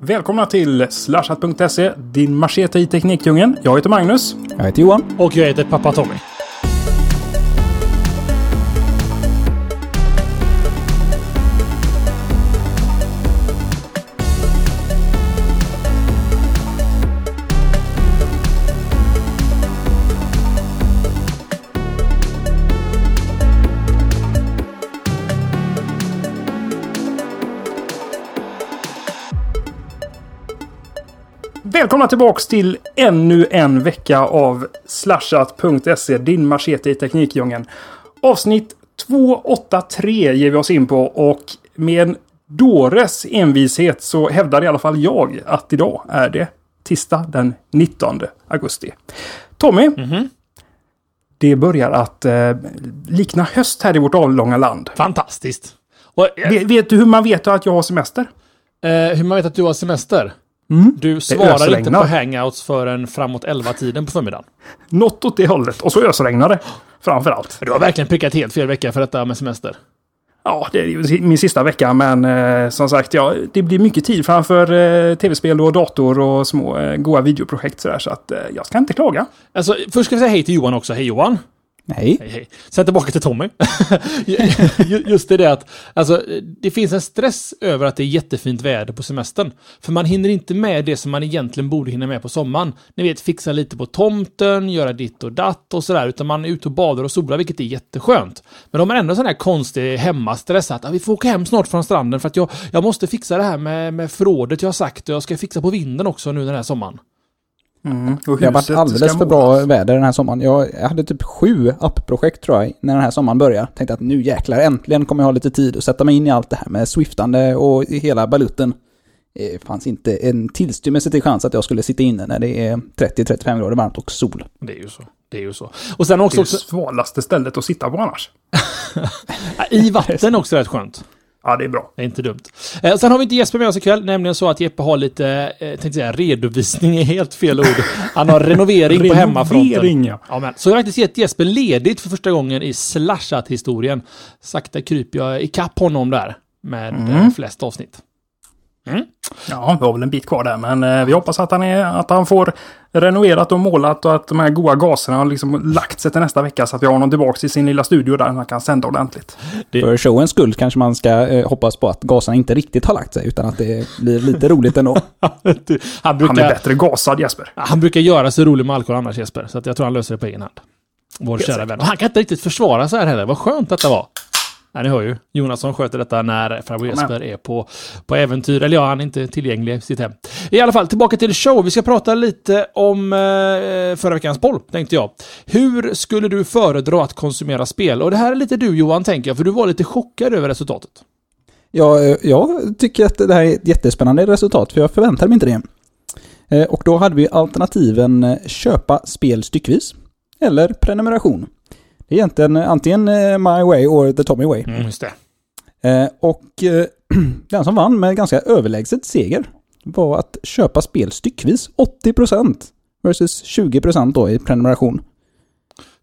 Välkomna till slashat.se, din machete i Teknikdjungeln. Jag heter Magnus. Jag heter Johan. Och jag heter Pappa Tommy. Välkomna tillbaks till ännu en vecka av slashat.se, din machete i Teknikdjungeln. Avsnitt 283 ger vi oss in på och med en dåres envishet så hävdar i alla fall jag att idag är det tisdag den 19 augusti. Tommy, det börjar att eh, likna höst här i vårt avlånga land. Fantastiskt. Och, eh, Vet, vet du hur man vet att jag har semester? eh, hur man vet att du har semester? Du svarar inte på hangouts förrän framåt 11-tiden på förmiddagen. Något åt det hållet. Och så ösregnar det. Framför allt. Du har verkligen prickat helt fel vecka för detta med semester. Ja, det är ju min sista vecka, men eh, som sagt, ja, det blir mycket tid framför eh, tv-spel och dator och små eh, goa videoprojekt sådär, så att eh, jag ska inte klaga. Alltså, först ska vi säga hej till Johan också. Hej Johan! Nej. Hej hej. Sen tillbaka till Tommy. Just det, det att alltså, det finns en stress över att det är jättefint väder på semestern. För man hinner inte med det som man egentligen borde hinna med på sommaren. Ni vet, fixa lite på tomten, göra ditt och datt och sådär. Utan man är ute och badar och solar, vilket är jätteskönt. Men de har ändå sån här konstig hemmastress att "Ah, vi får åka hem snart från stranden för att jag, jag måste fixa det här med, med förrådet jag har sagt och jag ska fixa på vinden också nu den här sommaren. Och Det har varit alldeles för bra väder den här sommaren. Jag hade typ sju appprojekt tror jag, när den här sommaren började. Tänkte att nu jäklar, äntligen kommer jag ha lite tid att sätta mig in i allt det här med swiftande och hela balutten. Det fanns inte en tillstymmelse till chans att jag skulle sitta inne när det är 30-35 grader varmt och sol. Det är ju så. Det är ju så. Och sen Det är också, det också svalaste stället att sitta på annars. i vatten också rätt skönt. Ja, det är bra. Det är inte dumt. Eh, sen har vi inte Jesper med oss ikväll, nämligen så att Jeppe har lite, eh, tänkte säga redovisning är helt fel ord. Han har renovering på hemmafronten. Renovering, ja. Ja, men, så jag har faktiskt gett Jesper ledigt för första gången i slashat-historien. Sakta kryper jag ikapp honom där med eh, flest avsnitt. Ja, vi har väl en bit kvar där, men eh, vi hoppas att han, är, att han får renoverat och målat och att de här goda gaserna har liksom lagt sig till nästa vecka så att vi har honom tillbaka i sin lilla studio där han kan sända ordentligt. Det- För showens skull kanske man ska eh, hoppas på att gaserna inte riktigt har lagt sig, utan att det blir lite roligt ändå. han, Han är brukar, bättre gasad Jesper. han brukar göra sig rolig med alkohol annars Jesper, så att jag tror han löser det på egen hand. Vår Helt kära vän. Och han kan inte riktigt försvara sig här heller. Vad skönt detta var. Ja, ni hör ju. Jonasson sköter detta när farbror. Jesper är på, på äventyr. Eller ja, han är inte tillgänglig i sitt hem. I alla fall, tillbaka till show. Vi ska prata lite om eh, förra veckans poll, tänkte jag. Hur skulle du föredra att konsumera spel? Och det här är lite du Johan, tänker jag, för du var lite chockad över resultatet. Ja, eh, jag tycker att det här är ett jättespännande resultat, för jag förväntade mig inte det. Eh, Och då hade vi alternativen eh, köpa spel styckvis eller prenumeration. Det är egentligen eh, antingen eh, My Way or The Tommy Way. Mm, just det. Eh, Och den som vann med ganska överlägset seger var att köpa spel styckvis. 80% versus 20% då i prenumeration.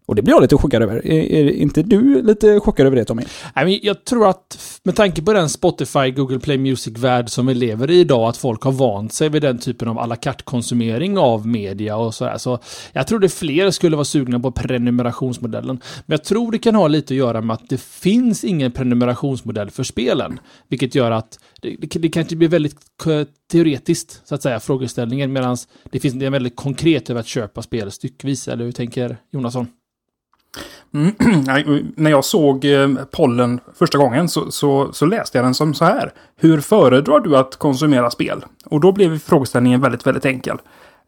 Och det blir jag lite chockad över. Är, är inte du lite chockad över det Tommy? Nej, men jag tror att med tanke på den Spotify, Google Play Music-värld som vi lever i idag, att folk har vant sig vid den typen av à la carte-konsumering av media och sådär. Så jag tror det fler skulle vara sugna på prenumerationsmodellen. Men jag tror det kan ha lite att göra med att det finns ingen prenumerationsmodell för spelen. Vilket gör att det, det, det kanske blir väldigt teoretiskt, så att säga, frågeställningen. Medan det finns det är väldigt konkret över att köpa spel styckvis. Eller hur tänker Jonasson? Mm, när jag såg eh, pollen första gången så, så, så läste jag den som så här. Hur föredrar du att konsumera spel? Och då blev frågeställningen väldigt, väldigt enkel.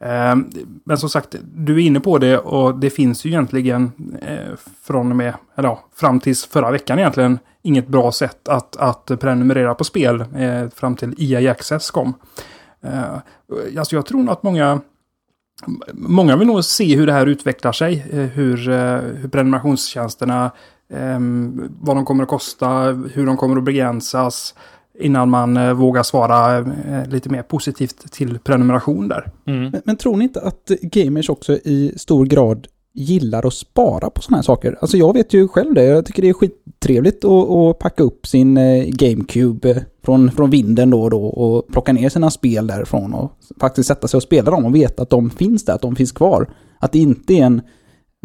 Ehm, men som sagt, du är inne på det och det finns ju egentligen eh, från och med, eller ja, fram tills förra veckan egentligen inget bra sätt att, att prenumerera på spel eh, fram till EA Access kom. Alltså jag tror nog att många Många vill nog se hur det här utvecklar sig. eh, Hur, eh, hur prenumerationstjänsterna, eh, vad de kommer att kosta, hur de kommer att begränsas. Innan man eh, vågar svara lite mer positivt till prenumeration där. Mm. Men, men tror ni inte att gamers också i stor grad gillar att spara på sådana här saker. Alltså jag vet ju själv det. Jag tycker det är skittrevligt att, att packa upp sin eh, GameCube eh, från, från vinden då och då och plocka ner sina spel därifrån och faktiskt sätta sig och spela dem och veta att de finns där, att de finns kvar. Att det inte är en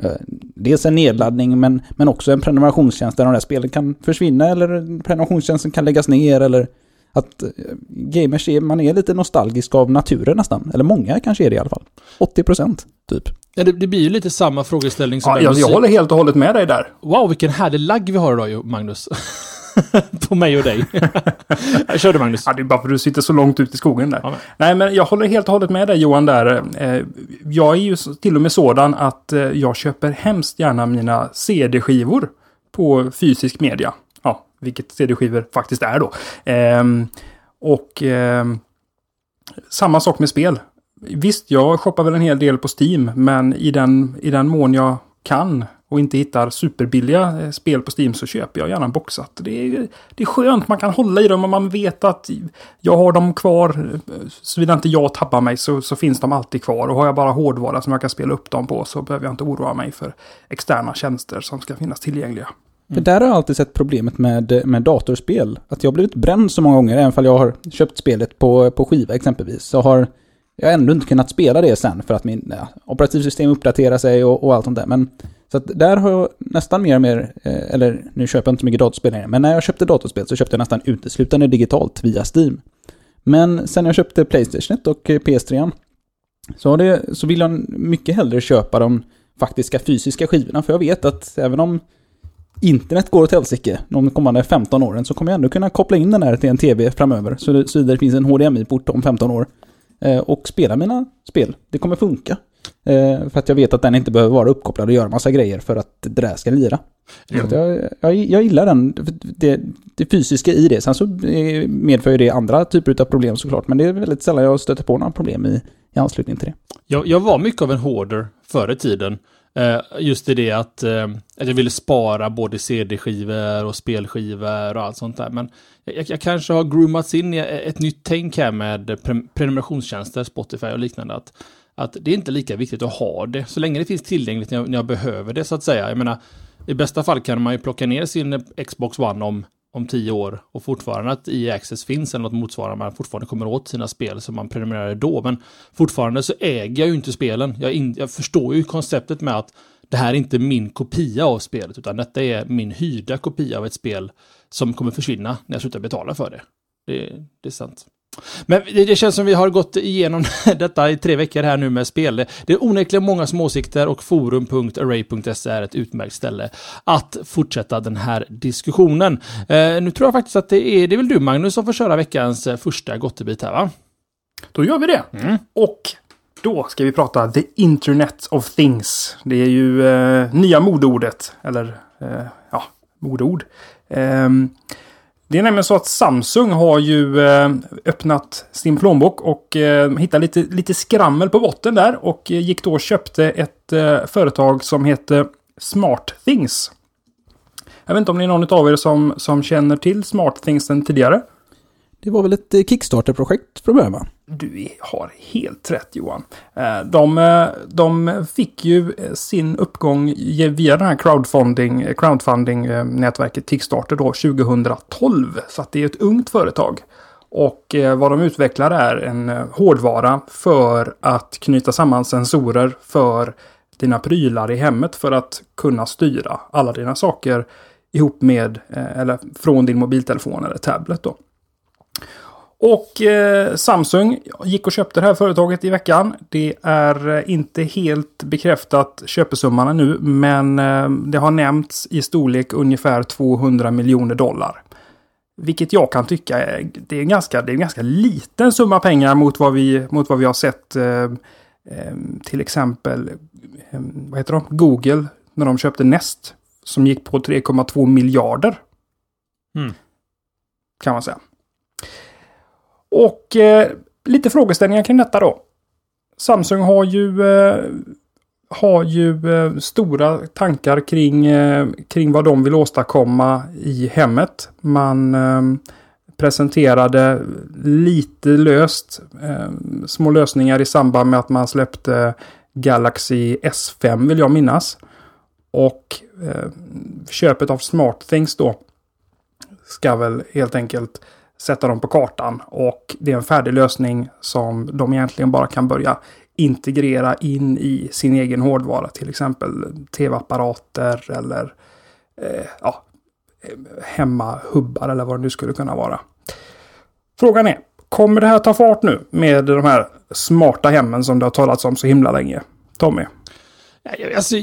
eh, Dels en nedladdning men, men också en prenumerationstjänst där de där spelen kan försvinna eller prenumerationstjänsten kan läggas ner eller att gamers är, man är lite nostalgisk av naturen nästan. Eller många kanske är det i alla fall. 80% typ. Ja, det, det blir ju lite samma frågeställning som Ja, jag, jag håller helt och hållet med dig där. Wow, vilken härlig lagg vi har idag, Magnus. på mig och dig. Kör du, Magnus. Ja, det är bara för att du sitter så långt ut i skogen där. Ja, men. Nej, men jag håller helt och hållet med dig Johan där. Eh, Jag är ju till och med sådan att eh, jag köper hemskt gärna mina CD-skivor på fysisk media. Vilket CD-skivor faktiskt är då. Ehm, Och ehm, samma sak med spel. Visst, jag shoppar väl en hel del på Steam, men i den, i den mån jag kan och inte hittar superbilliga eh, spel på Steam så köper jag gärna boxat. Det är, det är skönt, man kan hålla i dem och man vet att jag har dem kvar. Såvida inte jag tappar mig så, så finns de alltid kvar. Och har jag bara hårdvara som jag kan spela upp dem på så behöver jag inte oroa mig för externa tjänster som ska finnas tillgängliga. För där har jag alltid sett problemet med, med datorspel. Att jag har blivit bränd så många gånger, även om jag har köpt spelet på, på skiva exempelvis, så har jag ändå inte kunnat spela det sen för att min ja, operativsystem uppdaterar sig och, och allt sånt där. Men, så att där har jag nästan mer och mer, eh, eller nu köper jag inte så mycket datorspel längre, men när jag köpte datorspel så köpte jag nästan uteslutande digitalt via Steam. Men sen jag köpte Playstation och PS3 så, det, så vill jag mycket hellre köpa de faktiska fysiska skivorna, för jag vet att även om internet går åt helsike de kommande 15 åren så kommer jag ändå kunna koppla in den här till en tv framöver. Så det, så det finns en HDMI-port om 15 år. Eh, och spela mina spel. Det kommer funka. Eh, för att jag vet att den inte behöver vara uppkopplad och göra massa grejer för att det där ska lira. Att jag, jag, jag gillar den, det, det fysiska i det. Sen så eh, medför ju det andra typer av problem såklart. Men det är väldigt sällan jag stöter på några problem i, i anslutning till det. Jag, jag var mycket av en hoarder förr i tiden. Eh, just i det att, eh, att jag ville spara både CD-skivor och spelskivor och allt sånt där. Men jag, jag kanske har groomats in i ett nytt tänk här med pre- prenumerationstjänster, Spotify och liknande. Att, att det är inte lika viktigt att ha det så länge det finns tillgängligt när jag, när jag behöver det så att säga. Jag menar, i bästa fall kan man ju plocka ner sin Xbox One om, om tio år och fortfarande att EA Access finns eller något motsvarande. Man fortfarande kommer åt sina spel som man prenumererade då. Men fortfarande så äger jag ju inte spelen. Jag, in, jag förstår ju konceptet med att det här är inte min kopia av spelet utan detta är min hyrda kopia av ett spel som kommer försvinna när jag slutar betala för det. Det, det är sant. Men det, känns som vi har gått igenom detta i tre veckor här nu med spel. Det, är onekligen många som åsikter och forum.array.se är ett utmärkt ställe att fortsätta den här diskussionen. Eh, nu tror jag faktiskt att det är, det är väl du Magnus som får köra veckans eh, första gottebit här va? Då gör vi det. Och då ska vi prata The Internet of Things. Det är ju eh, nya modordet. Eller eh, ja, modord. Det är nämligen så att Samsung har ju eh, öppnat sin plånbok och eh, hittat lite, lite skrammel på botten där. Och eh, gick då och köpte ett eh, företag som heter Smart Things. Jag vet inte om det är någon av er som, som känner till Smart Things sen tidigare. Det var väl ett eh, Kickstarter-projekt från början va? Du har helt rätt Johan. Eh, de, eh, de fick ju eh, sin uppgång via den här crowdfunding, crowdfunding-nätverket Kickstarter då 2012. Så att det är ett ungt företag. Och vad de utvecklar är en hårdvara för att knyta samman sensorer för dina prylar i hemmet för att kunna styra alla dina saker ihop med, eller från din mobiltelefon eller tablet då. Och eh, Samsung gick och köpte det här företaget i veckan. Det är eh, inte helt bekräftat köpesumman nu, men eh, det har nämnts i storlek ungefär 200 miljoner dollar. Vilket jag kan tycka är, det är, en ganska, det är en ganska liten summa pengar mot vad vi, mot vad vi har sett eh, eh, till exempel eh, vad heter de? Google när de köpte Nest som gick på 3,2 miljarder. Mm. Kan man säga. Och eh, lite frågeställningar kring detta då. Samsung har ju, eh, har ju eh, stora tankar kring, eh, kring vad de vill åstadkomma i hemmet. Man eh, presenterade lite löst eh, små lösningar i samband med att man släppte Galaxy S5 vill jag minnas. Och eh, köpet av SmartThings då ska väl helt enkelt sätta dem på kartan. Och det är en färdig lösning som de egentligen bara kan börja integrera in i sin egen hårdvara. Till exempel tv-apparater eller eh, ja, hemmahubbar eller vad det nu skulle kunna vara. Frågan är, kommer det här ta fart nu med de här smarta hemmen som det har talats om så himla länge? Tommy? Alltså,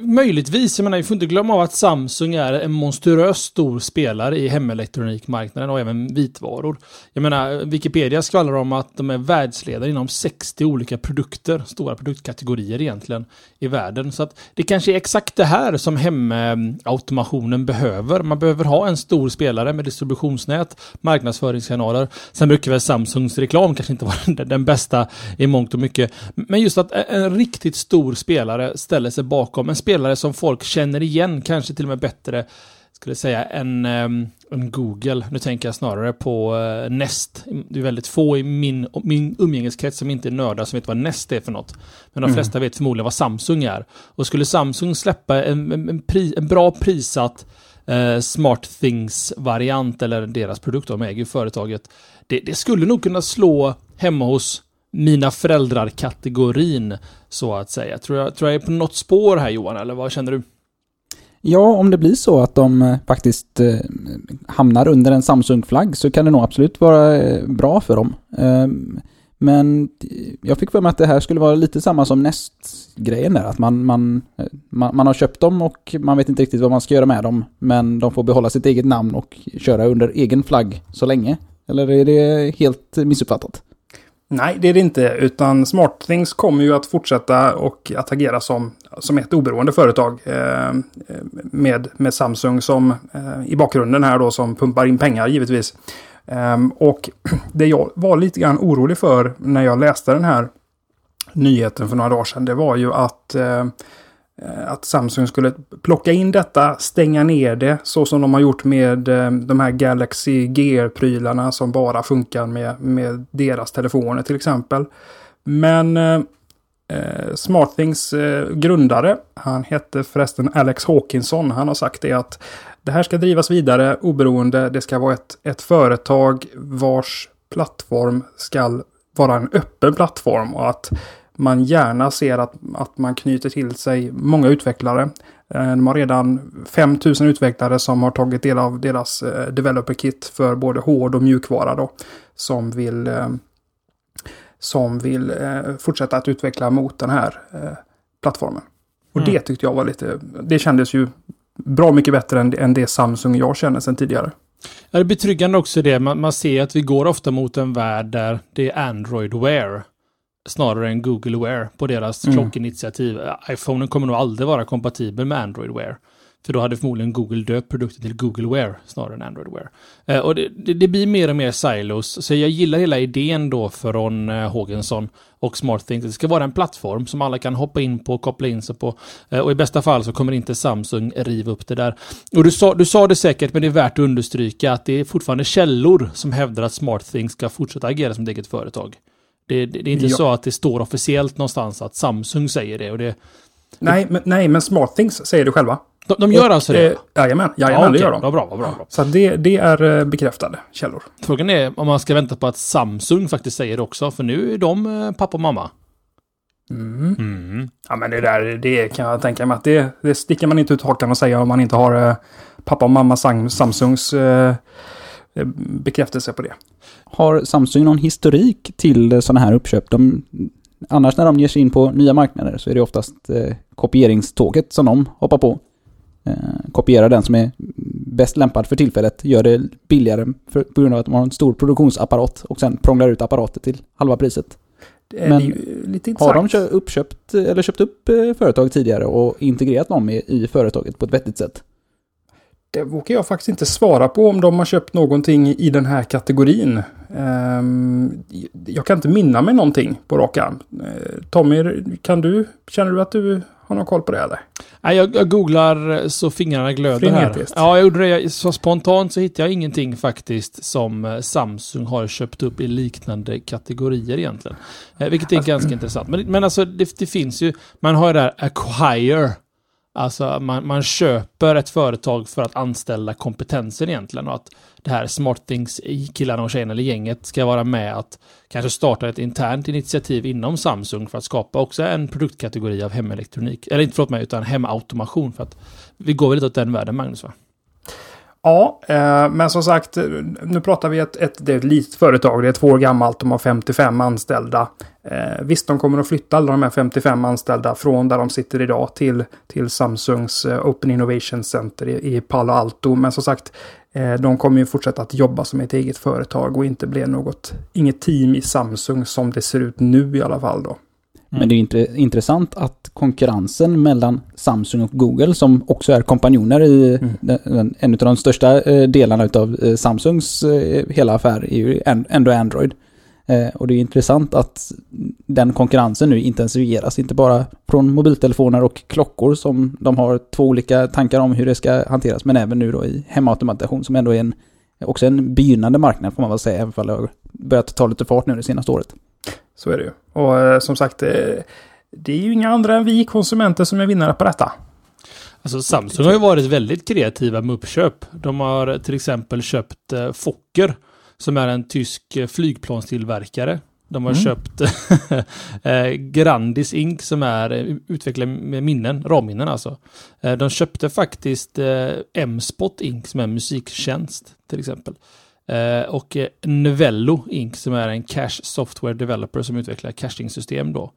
möjligtvis. Jag menar, vi får inte glömma av att Samsung är en monstruös stor spelare i hemelektronikmarknaden och även vitvaror. Jag menar, Wikipedia skvallrar om att de är världsledare inom 60 olika produkter, stora produktkategorier egentligen, i världen. Så att det kanske är exakt det här som hemautomationen behöver. Man behöver ha en stor spelare med distributionsnät, marknadsföringskanaler. Sen brukar väl Samsungs reklam kanske inte vara den bästa i mångt och mycket. Men just att en riktigt stor spelare spelare ställer sig bakom. En spelare som folk känner igen, kanske till och med bättre, skulle säga, än, um, än Google. Nu tänker jag snarare på uh, Nest. Det är väldigt få i min, min umgängeskrets som inte är nördar som vet vad Nest är för något. Men de mm. flesta vet förmodligen vad Samsung är. Och skulle Samsung släppa en, en, en, pri, en bra prissatt uh, Smart Things-variant, eller deras produkt, de äger ju företaget. Det, det skulle nog kunna slå hemma hos mina föräldrar-kategorin, så att säga. Tror jag, tror jag är på något spår här Johan, eller vad känner du? Ja, om det blir så att de eh, faktiskt eh, hamnar under en Samsung-flagg så kan det nog absolut vara eh, bra för dem. Ehm, men jag fick för mig att det här skulle vara lite samma som Nest-grejen där. Att man, man, man, man, har köpt dem och man vet inte riktigt vad man ska göra med dem. Men de får behålla sitt eget namn och köra under egen flagg så länge. Eller är det helt missuppfattat? Nej, det är det inte. Utan SmartThings kommer ju att fortsätta och att agera som, som ett oberoende företag. Eh, med, med Samsung som eh, i bakgrunden här då som pumpar in pengar givetvis. Eh, och det jag var lite grann orolig för när jag läste den här nyheten för några dagar sedan. Det var ju att eh, Eh, att Samsung skulle plocka in detta, stänga ner det så som de har gjort med eh, de här Galaxy Gear-prylarna som bara funkar med, med deras telefoner till exempel. Men eh, eh SmartThings eh, grundare, han hette förresten Alex Hawkinson, han har sagt det att det här ska drivas vidare oberoende, det ska vara ett, ett företag vars plattform ska vara en öppen plattform och att man gärna ser att, att man knyter till sig många utvecklare. Eh, de har redan 5000 utvecklare som har tagit del av deras eh, developer kit för både hård och mjukvara då. Som vill, eh, som vill fortsätta att utveckla mot den här plattformen. Och mm. det tyckte jag var lite, det kändes ju bra mycket bättre än, än det Samsung jag känner sedan tidigare. Ja, det är betryggande också det. Man, man ser att vi går ofta mot en värld där det är Android Wear snarare än Google Wear på deras mm. klockinitiativ. iPhonen kommer nog aldrig vara kompatibel med Android Wear. För då hade förmodligen Google döpt produkten till Google Wear snarare än Android Wear. Eh, och det, det, det, blir mer och mer silos. Så jag gillar hela idén då från eh, Hågensson och SmartThings. Det ska vara en plattform som alla kan hoppa in på och koppla in sig på. Eh, och i bästa fall så kommer inte Samsung riva upp det där. Och du sa, du sa det säkert, men det är värt att understryka att det är fortfarande källor som hävdar att SmartThings ska fortsätta agera som ett eget företag. Det, det, det är inte ja. så att det står officiellt någonstans att Samsung säger det. Och det nej, men, nej, men SmartThings säger det själva. De, de gör och, alltså det? Eh, jajamän, jajamän ja, det gör de. Bra, vad bra, bra. Så det, det är eh, bekräftade källor. Frågan är om man ska vänta på att Samsung faktiskt säger det också, för nu är de eh, pappa och mamma. Mm. Mm. Ja, men det där, det kan jag tänka mig att det, det sticker man inte ut hakan och säga om man inte har eh, pappa och mamma Samsungs Eh, bekräftelse på det. Har Samsung någon historik till sådana här uppköp? De, annars när de ger sig in på nya marknader så är det oftast eh, kopieringståget som de hoppar på. Eh, kopierar den som är bäst lämpad för tillfället, gör det billigare för, på grund av att de har en stor produktionsapparat och sen prånglar ut apparater till halva priset. Men har de köpt, uppköpt, eller köpt upp eh, företag tidigare och integrerat dem i, i företaget på ett vettigt sätt? Det vågar jag faktiskt inte svara på om de har köpt någonting i den här kategorin. Ehm, jag kan inte minna mig någonting på rak arm. Eh, Tommy, kan du, känner du att du Har någon koll på det eller? Nej, jag, jag googlar så fingrarna glöder här. Frenetiskt. Ja, jag gjorde det. Så spontant så hittade jag ingenting faktiskt som eh, Samsung har köpt upp i liknande kategorier egentligen. Eh, vilket är ganska intressant. Men, men alltså, det, det finns ju... Man har ju där acquire. Alltså, man, man köper ett företag för att anställa kompetensen egentligen. Och att det här SmartThings killarna och tjejerna eller gänget ska vara med att kanske starta ett internt initiativ inom Samsung för att skapa också en produktkategori av hemelektronik. Eller inte förlåt mig, utan hemautomation. För att vi går väl lite åt den världen, Magnus? Va? Ja, eh, men som sagt, nu pratar vi ett, ett, det är ett litet företag. Det är två år gammalt. De har 55 anställda. Eh, visst, de kommer att flytta alla de här 55 anställda från där de sitter idag till, till Samsungs eh, Open Innovation Center i, i Palo Alto. Men som sagt, eh, de kommer ju fortsätta att jobba som ett eget företag och inte bli något, inget team i Samsung som det ser ut nu i alla fall då. Men det är intressant att konkurrensen mellan Samsung och Google, som också är kompanjoner i Mm. en av de största eh, delarna av eh, Samsungs eh, hela affär, är ju ändå Android. Och det är intressant att den konkurrensen nu intensifieras, inte bara från mobiltelefoner och klockor som de har två olika tankar om hur det ska hanteras, men även nu då i hemautomatation som ändå är en, också en begynnande marknad får man väl säga, även om det har börjat ta lite fart nu det senaste året. Så är det ju. Och eh, som sagt, eh, det är ju inga andra än vi konsumenter som är vinnare på detta. Alltså Samsung har ju varit väldigt kreativa med uppköp. De har till exempel köpt eh, Fokker, som är en tysk eh, flygplanstillverkare. De har Mm. köpt eh, Grandis Inc. som är eh, utvecklare med minnen, ramminnen alltså. De köpte faktiskt M-Spot Inc. som är en musiktjänst till exempel. Eh, och eh, Novello Inc. som är en cash software developer som utvecklar caching-system då.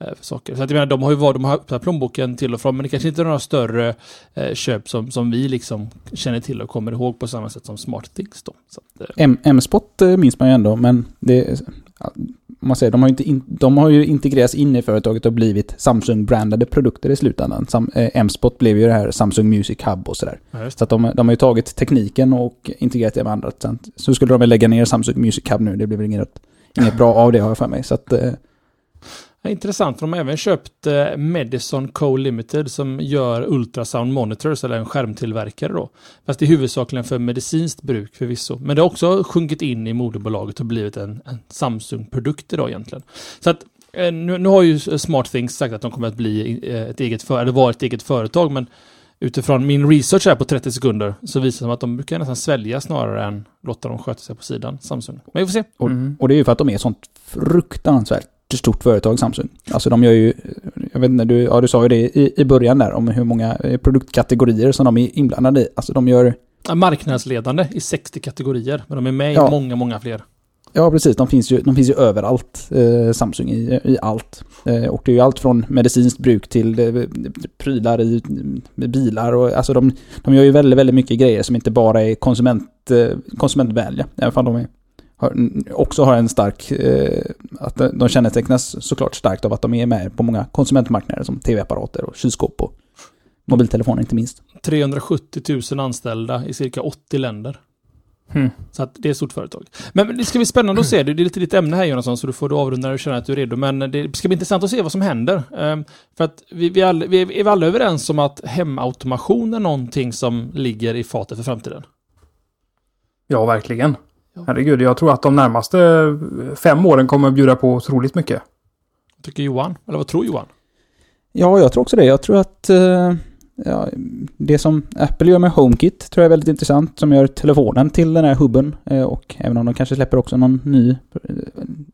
Eh, för saker. Så att jag menar, de har ju varit, de har öppnat plånboken till och från, men det kanske inte är några större eh, köp som, som vi liksom känner till och kommer ihåg på samma sätt som SmartThings då. Så att, eh, M-spot minns man ju ändå, men det man säger, de har, ju inte in, de har ju integrerats in i företaget och blivit Samsung-brandade produkter i slutändan. Sam, eh, M-spot blev ju det här Samsung Music Hub och sådär. ja. Så att de, de har ju tagit tekniken och integrerat det med andra. Så skulle de väl lägga ner Samsung Music Hub nu, det blir väl inget, inget bra av det har jag för mig. Så att, eh, intressant, för de har även köpt eh, Medison Co Limited som gör ultrasound monitors, eller en skärmtillverkare då. Fast det är huvudsakligen för medicinskt bruk förvisso. Men det har också sjunkit in i moderbolaget och blivit en, en Samsung-produkt idag egentligen. Så att eh, nu, nu har ju SmartThings sagt att de kommer att bli eh, ett eget, för, eller vara ett eget företag, men utifrån min research här på 30 sekunder så visar det sig att de brukar nästan svälja snarare än låta dem sköta sig på sidan, Samsung. Men vi får se. och, Mm. och det är ju för att de är ett sånt fruktansvärt stort företag, Samsung. Alltså de gör ju, jag vet inte, du, ja, du sa ju det i, i början där om hur många eh, produktkategorier som de är inblandade i. Alltså de gör Marknadsledande i 60 kategorier, men de är med Ja. i många, många fler. Ja, precis. De finns ju, de finns ju överallt, eh, Samsung, i, i allt. Eh, och det är ju allt från medicinskt bruk till eh, prylar i bilar. Och, alltså de, de gör ju väldigt, väldigt mycket grejer som inte bara är konsument, eh, konsumentvänliga. Även om de är, också har en stark... Eh, att de kännetecknas såklart starkt av att de är med på många konsumentmarknader som tv-apparater och kylskåp och mobiltelefoner inte minst. 370 000 anställda i cirka 80 länder. Mm. Så att det är ett stort företag. Men det ska bli spännande att se. Det är lite ditt ämne här Jonasson, så du får du avrunda när du känner att du är redo. Men det ska bli intressant att se vad som händer. Ehm, För att vi, vi, alla, vi är vi alla överens om att hemautomation är någonting som ligger i fatet för framtiden. Ja, verkligen. Herregud, jag tror att de närmaste fem åren kommer att bjuda på otroligt mycket. Tycker Johan? Eller vad tror Johan? Ja, jag tror också det. Jag tror att eh, ja, det som Apple gör med HomeKit tror jag är väldigt intressant. Som gör telefonen till den här hubben. Eh, och även om de kanske släpper också någon ny eh,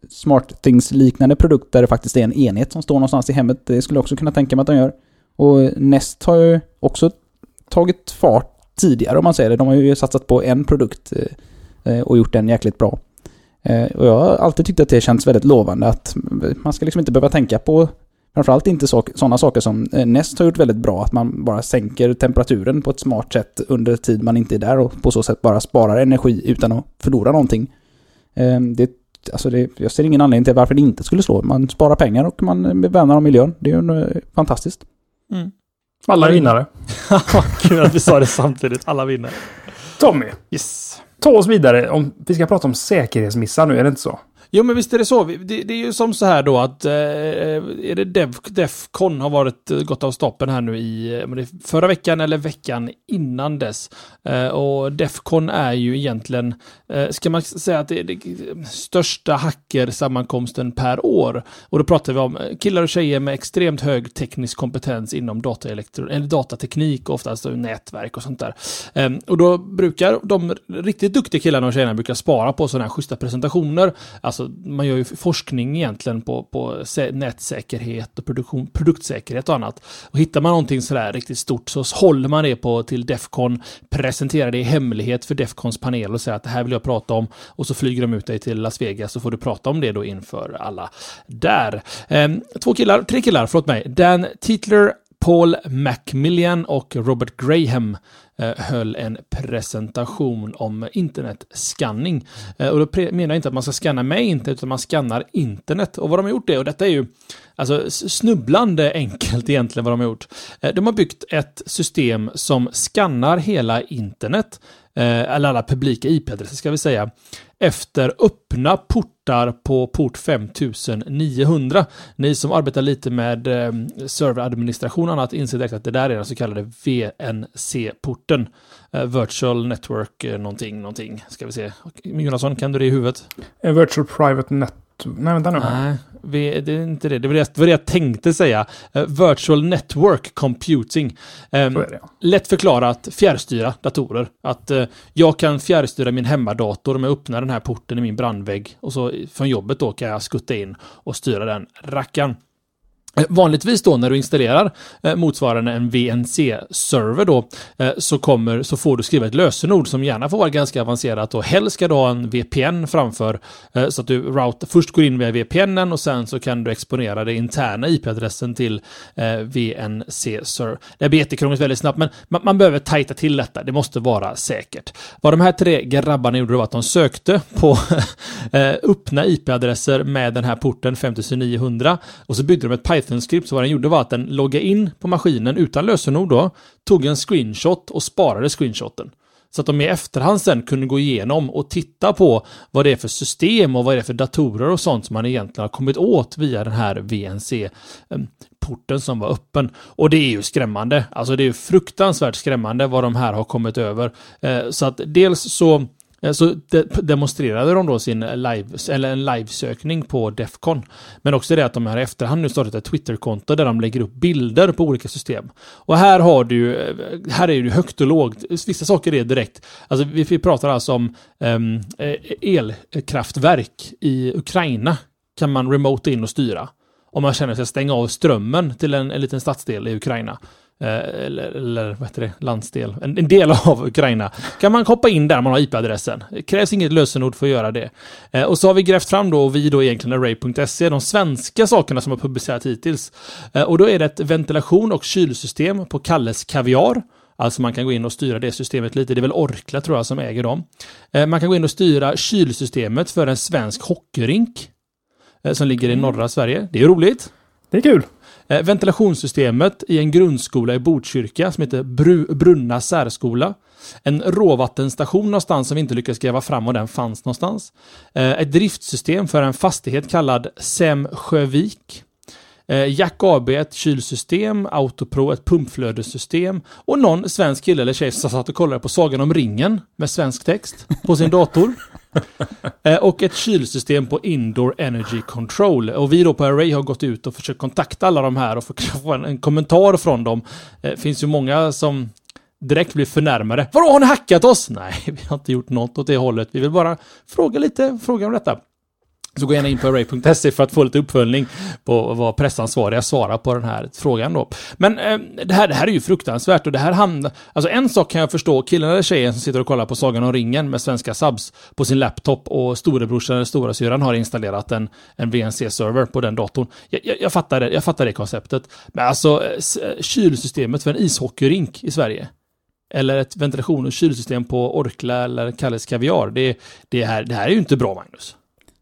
SmartThings-liknande produkt där det faktiskt är en enhet som står någonstans i hemmet. Det skulle jag också kunna tänka mig att de gör. Och Nest har ju också tagit fart tidigare om man säger det. De har ju satsat på en produkt eh, eh, och gjort den jäkligt bra. Eh, Och jag har alltid tyckt att det känns väldigt lovande att man ska liksom inte behöva tänka på Framförallt inte sådana saker som eh, Nest har gjort väldigt bra, att man bara sänker temperaturen på ett smart sätt under tid man inte är där och på så sätt bara sparar energi utan att förlora någonting. Eh, Det, alltså det, jag ser ingen anledning till varför det inte skulle slå. Man sparar pengar och man värnar om miljön. Det är ju eh, fantastiskt. Mm. Alla vinnare. Kul att vi sa det samtidigt. Alla vinner. Tommy, Yes ta oss vidare. Om, vi ska prata om säkerhetsmissar nu, är det inte så? Jo, men visst är det så. Det, det är ju som så här då att eh, eh är det Dev, Defcon har varit eh, gått av stoppen här nu i eh, förra veckan eller veckan innan dess. Eh, och Defcon är ju egentligen, eh, ska man säga att det är det största hackersammankomsten per år. Och då pratar vi om killar och tjejer med extremt hög teknisk kompetens inom eller datateknik och oftast nätverk och sånt där. Eh, och då brukar de riktigt duktiga killarna och tjejerna brukar spara på sådana här schyssta presentationer. Alltså Alltså, man gör ju forskning egentligen på, på nätsäkerhet och produktion, produktsäkerhet och annat. Och hittar man någonting sådär riktigt stort så håller man det på till Defcon, presenterar det i hemlighet för Defcons panel och säger att det här vill jag prata om. Och så flyger de ut dig till Las Vegas så får du prata om det då inför alla där. Ehm, två killar, tre killar, förlåt mig. Dan Titler Paul Macmillan och Robert Graham Eh, höll en presentation om internetskanning. Eh, och då menar jag inte att man ska scanna med internet, utan man skannar internet. Och vad de har gjort det, och detta är ju alltså, snubblande enkelt egentligen vad de har gjort. Eh, de har byggt ett system som skannar hela internet, Eh, eller alla publika IP-adresser ska vi säga, efter öppna portar på port 5900. Ni som arbetar lite med eh, serveradministration och annat inser direkt att det där är den så kallade VNC-porten. Eh, Virtual Network någonting, någonting. Ska vi se. Jonasson, kan du det i huvudet? Virtual Private Net Nej, vänta nu. Nej, det är inte det. Det var det, det, var det jag tänkte säga. Uh, virtual Network Computing. Um, det, ja. Lätt förklarat fjärrstyra datorer. Att uh, jag kan fjärrstyra min hemmadator om jag öppnar den här porten i min brandvägg. Och så från jobbet då kan jag skutta in och styra den rackaren. Eh, vanligtvis då när du installerar eh, motsvarande en VNC-server då eh, så, kommer, så får du skriva ett lösenord som gärna får vara ganska avancerat och helst ska du ha en VPN framför så att du route, först går in via VPNen och sen så kan du exponera den interna IP-adressen till VNC-server. Det blir jättekrångligt väldigt snabbt men man, man, behöver tajta till detta. Det måste vara säkert. Vad de här tre grabbarna gjorde var att de sökte på öppna IP-adresser med den här porten 5900 och så byggde de ett Python Python-skript så vad den gjorde var att den loggade in på maskinen utan lösenord då, tog en screenshot och sparade screenshoten. Så att de i efterhand sen kunde gå igenom och titta på vad det är för system och vad det är för datorer och sånt som man egentligen har kommit åt via den här VNC-porten som var öppen. Och det är ju skrämmande. Alltså det är ju fruktansvärt skrämmande vad de här har kommit över. Eh, så att dels så Eh, så de demonstrerade de då sin live, eller en livesökning på Defcon. Men också det att de här i efterhand nu startat ett Twitterkonto där de lägger upp bilder på olika system. Och här har du, eh, här är det högt och lågt. Vissa saker är direkt, alltså vi, vi pratar alltså om um, elkraftverk i Ukraina kan man remote in och styra. Om man känner sig stänga av strömmen till en, en liten stadsdel i Ukraina. Eh, eller, eller vad heter det, landsdel, en, en, del av Ukraina, kan man hoppa in där man har IP-adressen. Det krävs inget lösenord för att göra det. Eh, och så har vi grävt fram då, och vi då egentligen array.se, de svenska sakerna som har publicerat hittills. Eh, och då är det ett ventilation och kylsystem på Kalles Kaviar. Alltså man kan gå in och styra det systemet lite. Det är väl Orkla tror jag som äger dem. Man kan gå in och styra kylsystemet för en svensk hockeyrink. Som ligger i norra Sverige. Det är roligt. Det är kul. Eh, ventilationssystemet i en grundskola i Botkyrka som heter Bru Brunna särskola. En råvattenstation någonstans som vi inte lyckades gräva fram och den fanns någonstans. Eh, ett driftsystem för en fastighet kallad Semsjövik. Eh, Jack AB ett kylsystem, Autopro ett pumpflödessystem och någon svensk kille eller tjej som satt och kollade på Sagan om ringen med svensk text på sin dator. Eh, och ett kylsystem på Indoor Energy Control. Och vi då på Array har gått ut och försökt kontakta alla de här och få en, en kommentar från dem. Det finns ju många som direkt blir förnärmade. Vadå, har ni hackat oss? Nej, vi har inte gjort något åt det hållet. Vi vill bara fråga lite, fråga om detta. Så gå gärna in på array.se för att få lite uppföljning på vad pressansvariga svarar på den här frågan då. Men eh, det, här, det här är ju fruktansvärt och det här hamnar... Alltså en sak kan jag förstå, killen eller tjejen som sitter och kollar på Sagan om ringen med svenska subs på sin laptop och storebrorsan eller storasyrran har installerat en, en VNC-server på den datorn. Jag, jag, jag, fattar det, jag fattar det konceptet. Men alltså eh, kylsystemet för en ishockeyrink i Sverige eller ett ventilation och kylsystem på Orkla eller Kalles Kaviar. Det, det, här, det här är ju inte bra, Magnus.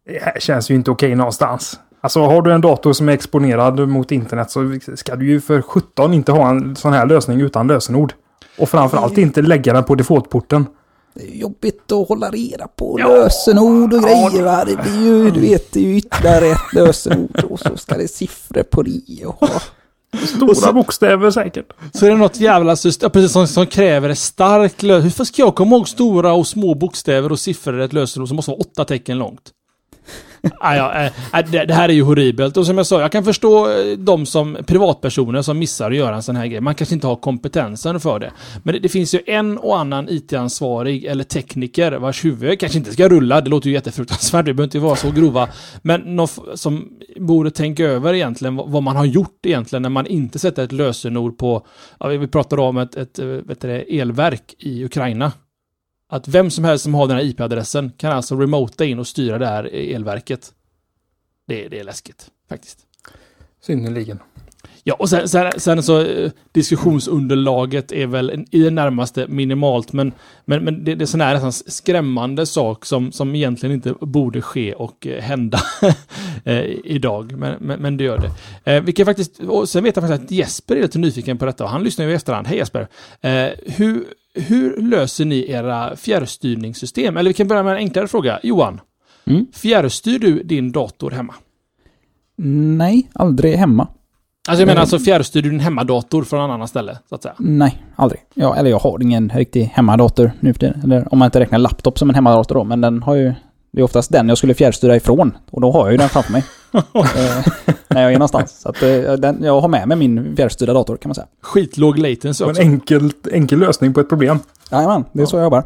Det här känns ju inte okej någonstans. Alltså har du en dator som är exponerad mot internet så ska du ju för 17 inte ha en sån här lösning utan lösenord. Och framförallt inte lägga den på defaultporten. Det är jobbigt att hålla reda på lösenord och grejer va. Det blir ju, du vet, det är ju ytterligare ett lösenord och så ska det siffror på det och... Stora bokstäver säkert. Så är det något jävla system, precis som, som kräver ett starkt lösenord. Hur ska jag komma ihåg stora och små bokstäver och siffror i ett lösenord som måste vara åtta tecken långt? ah, ja, äh, det, det, här är ju horribelt. Och som jag sa, jag kan förstå eh, de som privatpersoner som missar att göra en sån här grej. Man kanske inte har kompetensen för det. Men det, det finns ju en och annan IT-ansvarig eller tekniker vars huvud kanske inte ska rulla. Det låter ju jättefruktansvärt, det behöver inte vara så grova. Men någon som borde tänka över egentligen vad man har gjort egentligen när man inte sätter ett lösenord på, ja, vi pratar om ett, ett vet det, elverk i Ukraina. Att vem som helst som har den här IP-adressen kan alltså remota in och styra det här elverket. Det, det är läskigt, faktiskt. Synnerligen. Ja, och sen, sen, sen så eh, diskussionsunderlaget är väl i det närmaste minimalt, men, men, men det, det är sån här nästan skrämmande sak som, som egentligen inte borde ske och eh, hända eh, idag, men, men, men, det gör det. Eh, vilket faktiskt, och sen vet jag faktiskt att Jesper är lite nyfiken på detta och han lyssnar ju i efterhand. Hej Jesper! Eh, hur, hur löser ni era fjärrstyrningssystem? Eller vi kan börja med en enklare fråga. Johan, mm. fjärrstyr du din dator hemma? Nej, aldrig hemma. Alltså jag menar alltså fjärrstyr du din hemmadator från en annan ställe, så att säga? Nej, aldrig. Ja, eller jag har ingen riktig hemmadator nu för det. Eller om man inte räknar laptop som en hemmadator då, men den har ju... Det är oftast den jag skulle fjärrstyra ifrån. Och då har jag ju den framför mig. Eh, när jag är någonstans. Så att, eh, den, jag har med mig min fjärrstyrda dator kan man säga. Skitlåg latency också. En enkel, enkel lösning på ett problem. Jajamän, det är ja. så jag jobbar.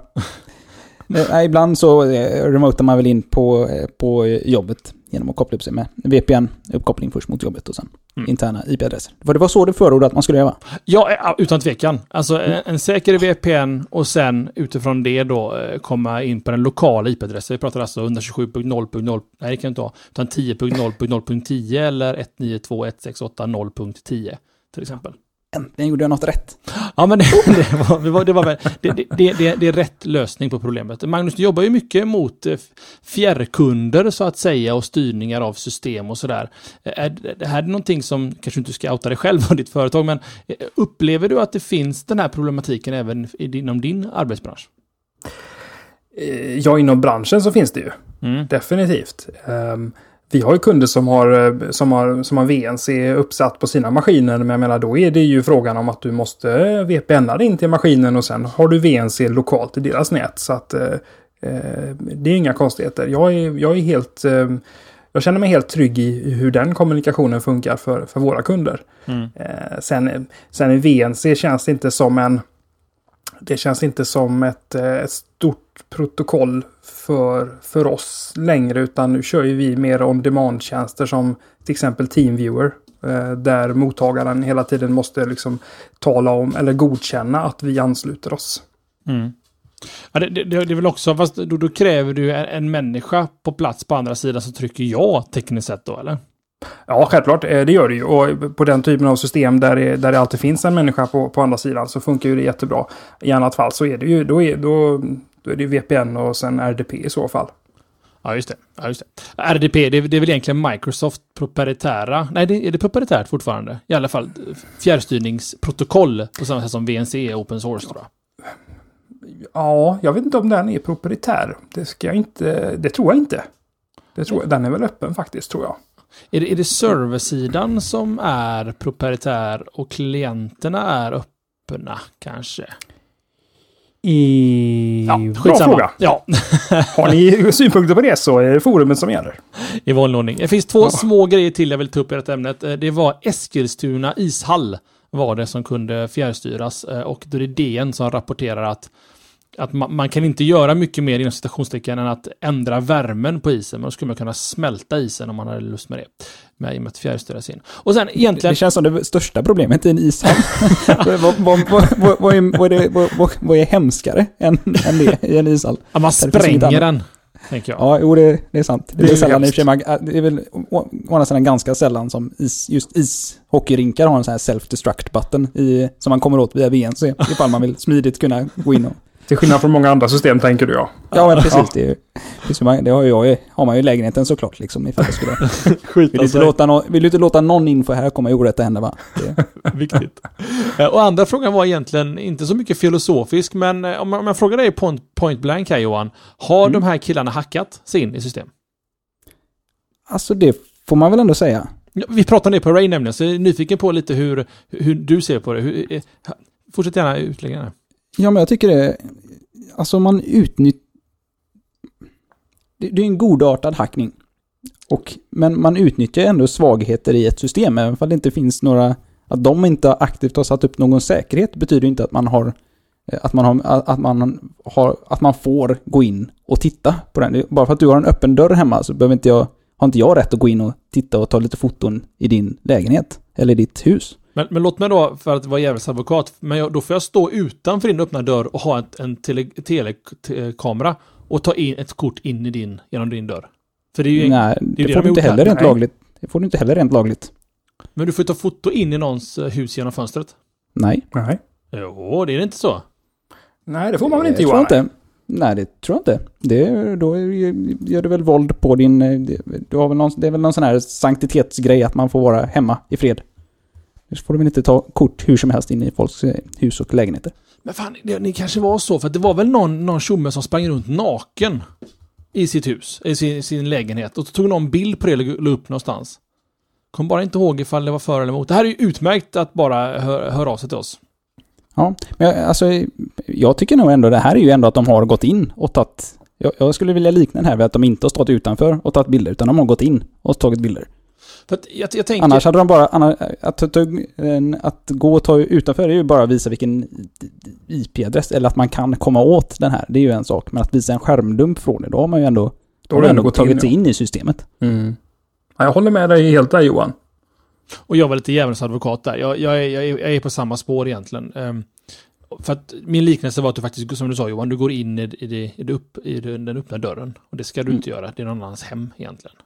eh, ibland så eh, remotar man väl in på, eh, på jobbet genom att koppla upp sig med VPN-uppkoppling först mot jobbet och sen mm. interna IP-adresser. För det var så du förordade att man skulle göra? Ja, utan tvekan. Alltså mm. en, säker VPN och sen utifrån det då eh, komma in på den lokala IP-adressen. Vi pratar alltså 127.0.0, nej det kan inte vara, utan 10.0.0.10 eller 192.168.0.10 till exempel äntligen gjorde jag något rätt. Ja, men det, det, var, det, var, det, var det, det, det, det, är rätt lösning på problemet. Magnus, du jobbar ju mycket mot eh, fjärrkunder så att säga och styrningar av system och sådär. Är det här är någonting som, kanske inte ska outa dig själv och ditt företag, men eh, upplever du att det finns den här problematiken även inom din arbetsbransch? Eh, ja, inom branschen så finns det ju. Mm. Definitivt. Um, vi har ju kunder som har, eh, som, har, som har VNC uppsatt på sina maskiner. Men jag menar då är det ju frågan om att du måste VPNa in till maskinen och sen har du VNC lokalt i deras nät. Så att eh, eh, det är inga konstigheter. Jag är, jag är helt... Eh, jag känner mig helt trygg i hur den kommunikationen funkar för, för våra kunder. Mm. Eh, sen, sen i VNC känns det inte som en... Det känns inte som ett, eh, ett stort protokoll för, för oss längre utan nu kör ju vi mer on demand-tjänster som till exempel Teamviewer. Eh, där mottagaren hela tiden måste liksom tala om eller godkänna att vi ansluter oss. Mm. Ja, det, det, det, är väl också, fast då, då kräver du en, en människa på plats på andra sidan som trycker ja tekniskt sett då eller? Ja, självklart. Eh, det gör det ju. Och på den typen av system där det, där det alltid finns en människa på, på andra sidan så funkar ju det jättebra. I annat fall så är det ju, då, är, då, då är det VPN och sen RDP i så fall. Ja, just det. Ja, just det. RDP, det är, det är väl egentligen Microsoft proprietära... Nej, det, är det proprietärt fortfarande? I alla fall fjärrstyrningsprotokoll på samma sätt som VNC är open source, tror jag. Ja, jag vet inte om den är proprietär. Det ska jag inte... Det tror jag inte. Det tror jag, den är väl öppen faktiskt, tror jag. Är det, är det serversidan som är proprietär och klienterna är öppna, kanske? I... Ja, Bra fråga. Ja. Har ni synpunkter på det så är det forumet som gäller. I vanlig ordning. Det finns två ja. små grejer till jag vill ta upp i det ämnet. Eh, det var Eskilstuna ishall var det som kunde fjärrstyras eh, och då är det DN som rapporterar att att man, man, kan inte göra mycket mer inom citationstecken än att ändra värmen på isen. Men då skulle man kunna smälta isen om man hade lust med det. Med, I och med att fjärrstyras in. Och sen egentligen... Det känns som det största problemet i en ishall. vad, vad, vad, vad, är, vad, är, vad, vad är hemskare än, än det i en ishall? Ja, man spränger den. Tänker jag. Ja, jo det, det är sant. Det, det är, sällan i och för sig, man, det är väl å andra sidan ganska sällan som is, just ishockeyrinkar har en sån här self-destruct button i, som man kommer åt via VNC ifall man vill smidigt kunna gå in och Till skillnad från många andra system tänker du ja. Ja, men precis. Det, är, ju- det har, jag, har man ju i lägenheten såklart. Liksom, ifall det skulle, vill, du inte låta någon, vill du inte låta någon info här komma i orätta händer va? Det, Viktigt. Eh, Och andra frågan var egentligen inte så mycket filosofisk, men eh, om man, om jag frågar dig point, point blank här Johan. Har de här killarna hackat sig in i system? alltså det får man väl ändå säga. Vi pratade om det på Ray nämligen, så jag är nyfiken på lite hur, hur du ser på det. Hur, eh, fortsätt gärna utlägga det. Ja, men jag tycker det... Alltså man utnyttjar... Det, det är en godartad hackning. Och, men man utnyttjar ändå svagheter i ett system, även om det inte finns några... Att de inte aktivt har satt upp någon säkerhet betyder inte att man har... Eh, att man, har, att, man har, att man får gå in och titta på den. Bara för att du har en öppen dörr hemma så behöver inte jag, har inte jag rätt att gå in och titta och ta lite foton i din lägenhet. Eller i ditt hus. Men, men låt mig då, för att vara djävulens advokat, men jag, då får jag stå utanför din öppna dörr och ha ett, en tele, telekamera och ta in ett kort in i din, genom din dörr. För det är ju, Nej, det det, det får du inte heller rent Nej. lagligt. Det får du inte heller rent lagligt. Men du får ju ta foto in i någons eh, hus genom fönstret. Nej. Nej. Jo, det är inte så. Nej, det får man väl inte Johan? inte. Nej, det tror jag inte. Det, då gör du väl våld på din... eh, det- Du har väl någon, det är väl någon sån här sanktitetsgrej att man får vara hemma i fred. Så får du väl inte ta kort hur som helst in i folks eh, hus och lägenheter. Men fan, det, det kanske var så, för att det var väl någon, någon tjomme som sprang runt naken i sitt hus, i sin, sin lägenhet. Och så tog någon bild på det och la upp någonstans. Kom bara inte ihåg ifall det var för eller emot. Det här är ju utmärkt att bara hö- höra av sig till oss. Ja, men jag, alltså, jag tycker nog ändå det här är ju ändå att de har gått in och tagit... Jag, jag skulle vilja likna den här vid att de inte har stått utanför och tagit bilder, utan de har gått in och tagit bilder. För att jag, jag tänker... Annars hade de bara... Annars, att, ta- en- att gå och ta utanför är ju bara att visa vilken IP-adress, eller att man kan komma åt den här. Det är ju en sak. Men att visa en skärmdump från det, då har man ju ändå, Då har du ändå gått tagit in. sig ja. in i systemet. Mm. Ja, jag håller med dig helt där Johan. Och jag var lite djävulens advokat där. Jag, jag, är, jag, är, jag är på samma spår egentligen. Ehm, för att min liknelse var att du faktiskt, som du sa Johan, du går in i, i, det, i, det upp, i den öppna dörren. Och det ska du inte göra. Det är någon annans hem egentligen.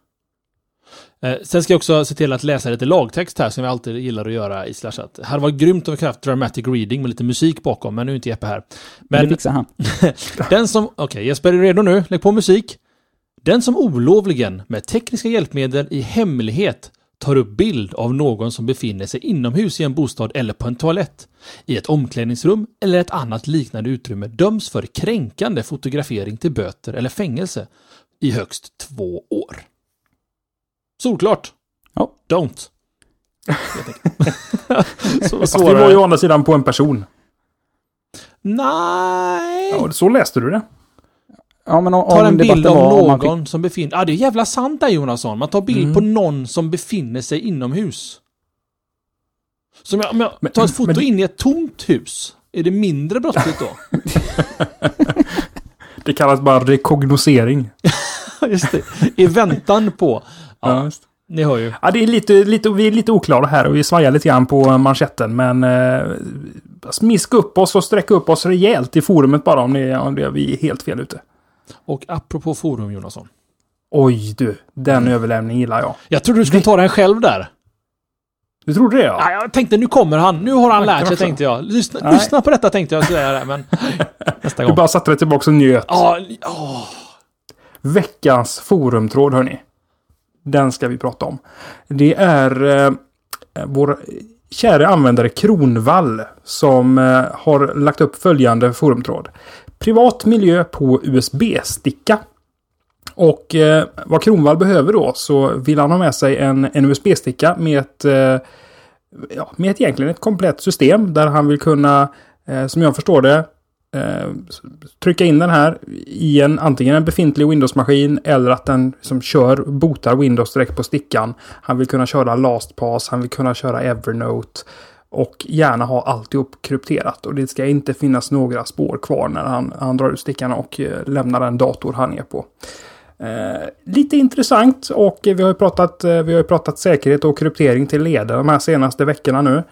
Eh, sen ska jag också se till att läsa lite lagtext här som jag alltid gillar att göra i Slashat. Det hade varit grymt om vi haft dramatic reading med lite musik bakom, men nu är inte Jeppe här. Men det fixar han. den som... Okej, Jesper är redo nu? Lägg på musik. Den som olovligen med tekniska hjälpmedel i hemlighet tar upp bild av någon som befinner sig inomhus i en bostad eller på en toalett, i ett omklädningsrum eller ett annat liknande utrymme döms för kränkande fotografering till böter eller fängelse i högst två år. Solklart! Ja. Don't. Så Fast vi svårare. var ju å andra sidan på en person. Nej! Ja, så läste du det. Ja, men om, tar en bild av någon man fick, som befinner Ja, det är jävla sant där Jonasson. Man tar bild Mm. på någon som befinner sig inomhus. Så om jag, om jag Men- tar ett foto men det- in i ett tomt hus, är det mindre brottsligt då? Det kallas bara rekognosering. Just det. I väntan på... Ja, Ja, just. ni hör ju. Ja, det är lite, lite, vi är lite oklara här och vi svajar lite grann på manschetten. Men eh, smiska upp oss och sträcka upp oss rejält i forumet bara om, ni, om det, vi är helt fel ute. Och apropå forum Jonasson. Oj du, den överlämningen gillar jag. Jag trodde du skulle ta den själv där. Du trodde det ja? Ja, jag tänkte nu kommer han. Nu har han lärt sig tänkte jag. Lyssna, Nej. lyssna på detta tänkte jag säga men nästa Du gång. bara satte dig tillbaka och njöt. Ja, ja. Veckans forumtråd hörni. Den ska vi prata om. Det är eh, vår kära användare Kronvall som eh, har lagt upp följande forumtråd. Privat miljö på USB-sticka. Och eh, vad Kronvall behöver då så vill han ha med sig en, en USB-sticka med ett, eh, ja, med ett egentligen ett komplett system där han vill kunna, eh, som jag förstår det, eh, trycka in den här i en antingen en befintlig Windows-maskin eller att den som kör botar Windows direkt på stickan. Han vill kunna köra LastPass, han vill kunna köra Evernote och gärna ha alltihop krypterat och det ska inte finnas några spår kvar när han, han drar ut stickan och eh, lämnar den dator han är på. Eh, lite intressant och vi har ju pratat, eh, vi har ju pratat säkerhet och kryptering till leder de här senaste veckorna nu.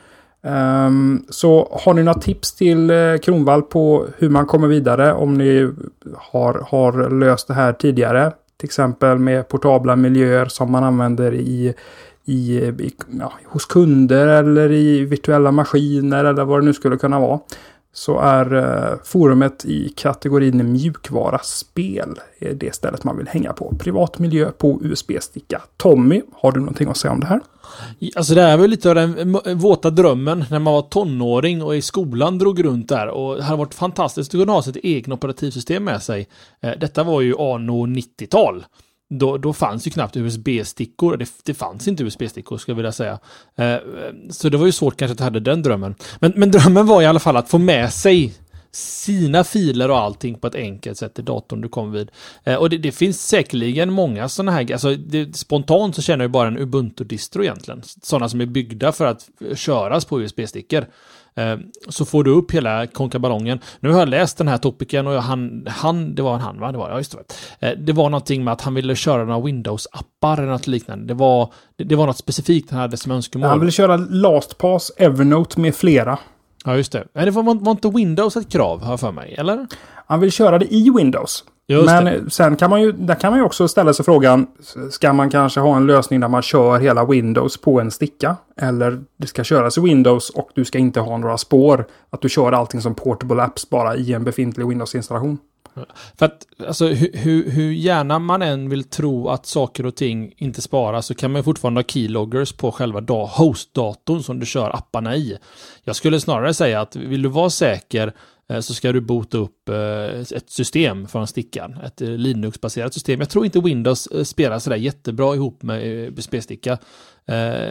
Um, så har ni några tips till eh, Kronvall på hur man kommer vidare om ni har, har löst det här tidigare? Till exempel med portabla miljöer som man använder i, i, i ja, hos kunder eller i virtuella maskiner eller vad det nu skulle kunna vara så är eh, forumet i kategorin mjukvara spel eh, det stället man vill hänga på. Privat miljö på USB-sticka. Tommy, har du någonting att säga om det här? Alltså det här var lite av den våta drömmen när man var tonåring och i skolan drog runt där och det hade varit fantastiskt att kunna ha sitt eget operativsystem med sig. Eh, detta var ju anno 90-tal. Då, då fanns ju knappt USB-stickor. Det, det fanns inte USB-stickor, skulle jag vilja säga. Eh, eh, så det var ju svårt kanske att jag hade den drömmen. Men, men drömmen var i alla fall att få med sig sina filer och allting på ett enkelt sätt i datorn du kom vid. Eh, och det, det, finns säkerligen många sådana här, alltså det, spontant så känner jag bara en Ubuntu-distro egentligen. Sådana som är byggda för att eh, köras på USB-stickor. Eh, så får du upp hela konkaballongen. Nu har jag läst den här topicen och han, han, det var en han va? Det var, ja, just det. Eh, det var någonting med att han ville köra några Windows-appar eller något liknande. Det var, det, det var något specifikt han hade som önskemål. Han ville köra LastPass, Evernote med flera. Ja, just det. Men det var, var inte Windows ett krav, har jag för mig, eller? Han vill köra det i Windows. Just Men det. sen kan man ju, där kan man ju också ställa sig frågan, ska man kanske ha en lösning där man kör hela Windows på en sticka? Eller det ska köras i Windows och du ska inte ha några spår. Att du kör allting som portable apps bara i en befintlig Windows-installation. För att alltså, hur, hur, hur gärna man än vill tro att saker och ting inte sparas så kan man fortfarande ha keyloggers på själva host-datorn som du kör apparna i. Jag skulle snarare säga att vill du vara säker Eh, så ska du bota upp eh, ett system från stickan. Ett eh, Linux-baserat system. Jag tror inte Windows spelar sådär jättebra ihop med USB-sticka.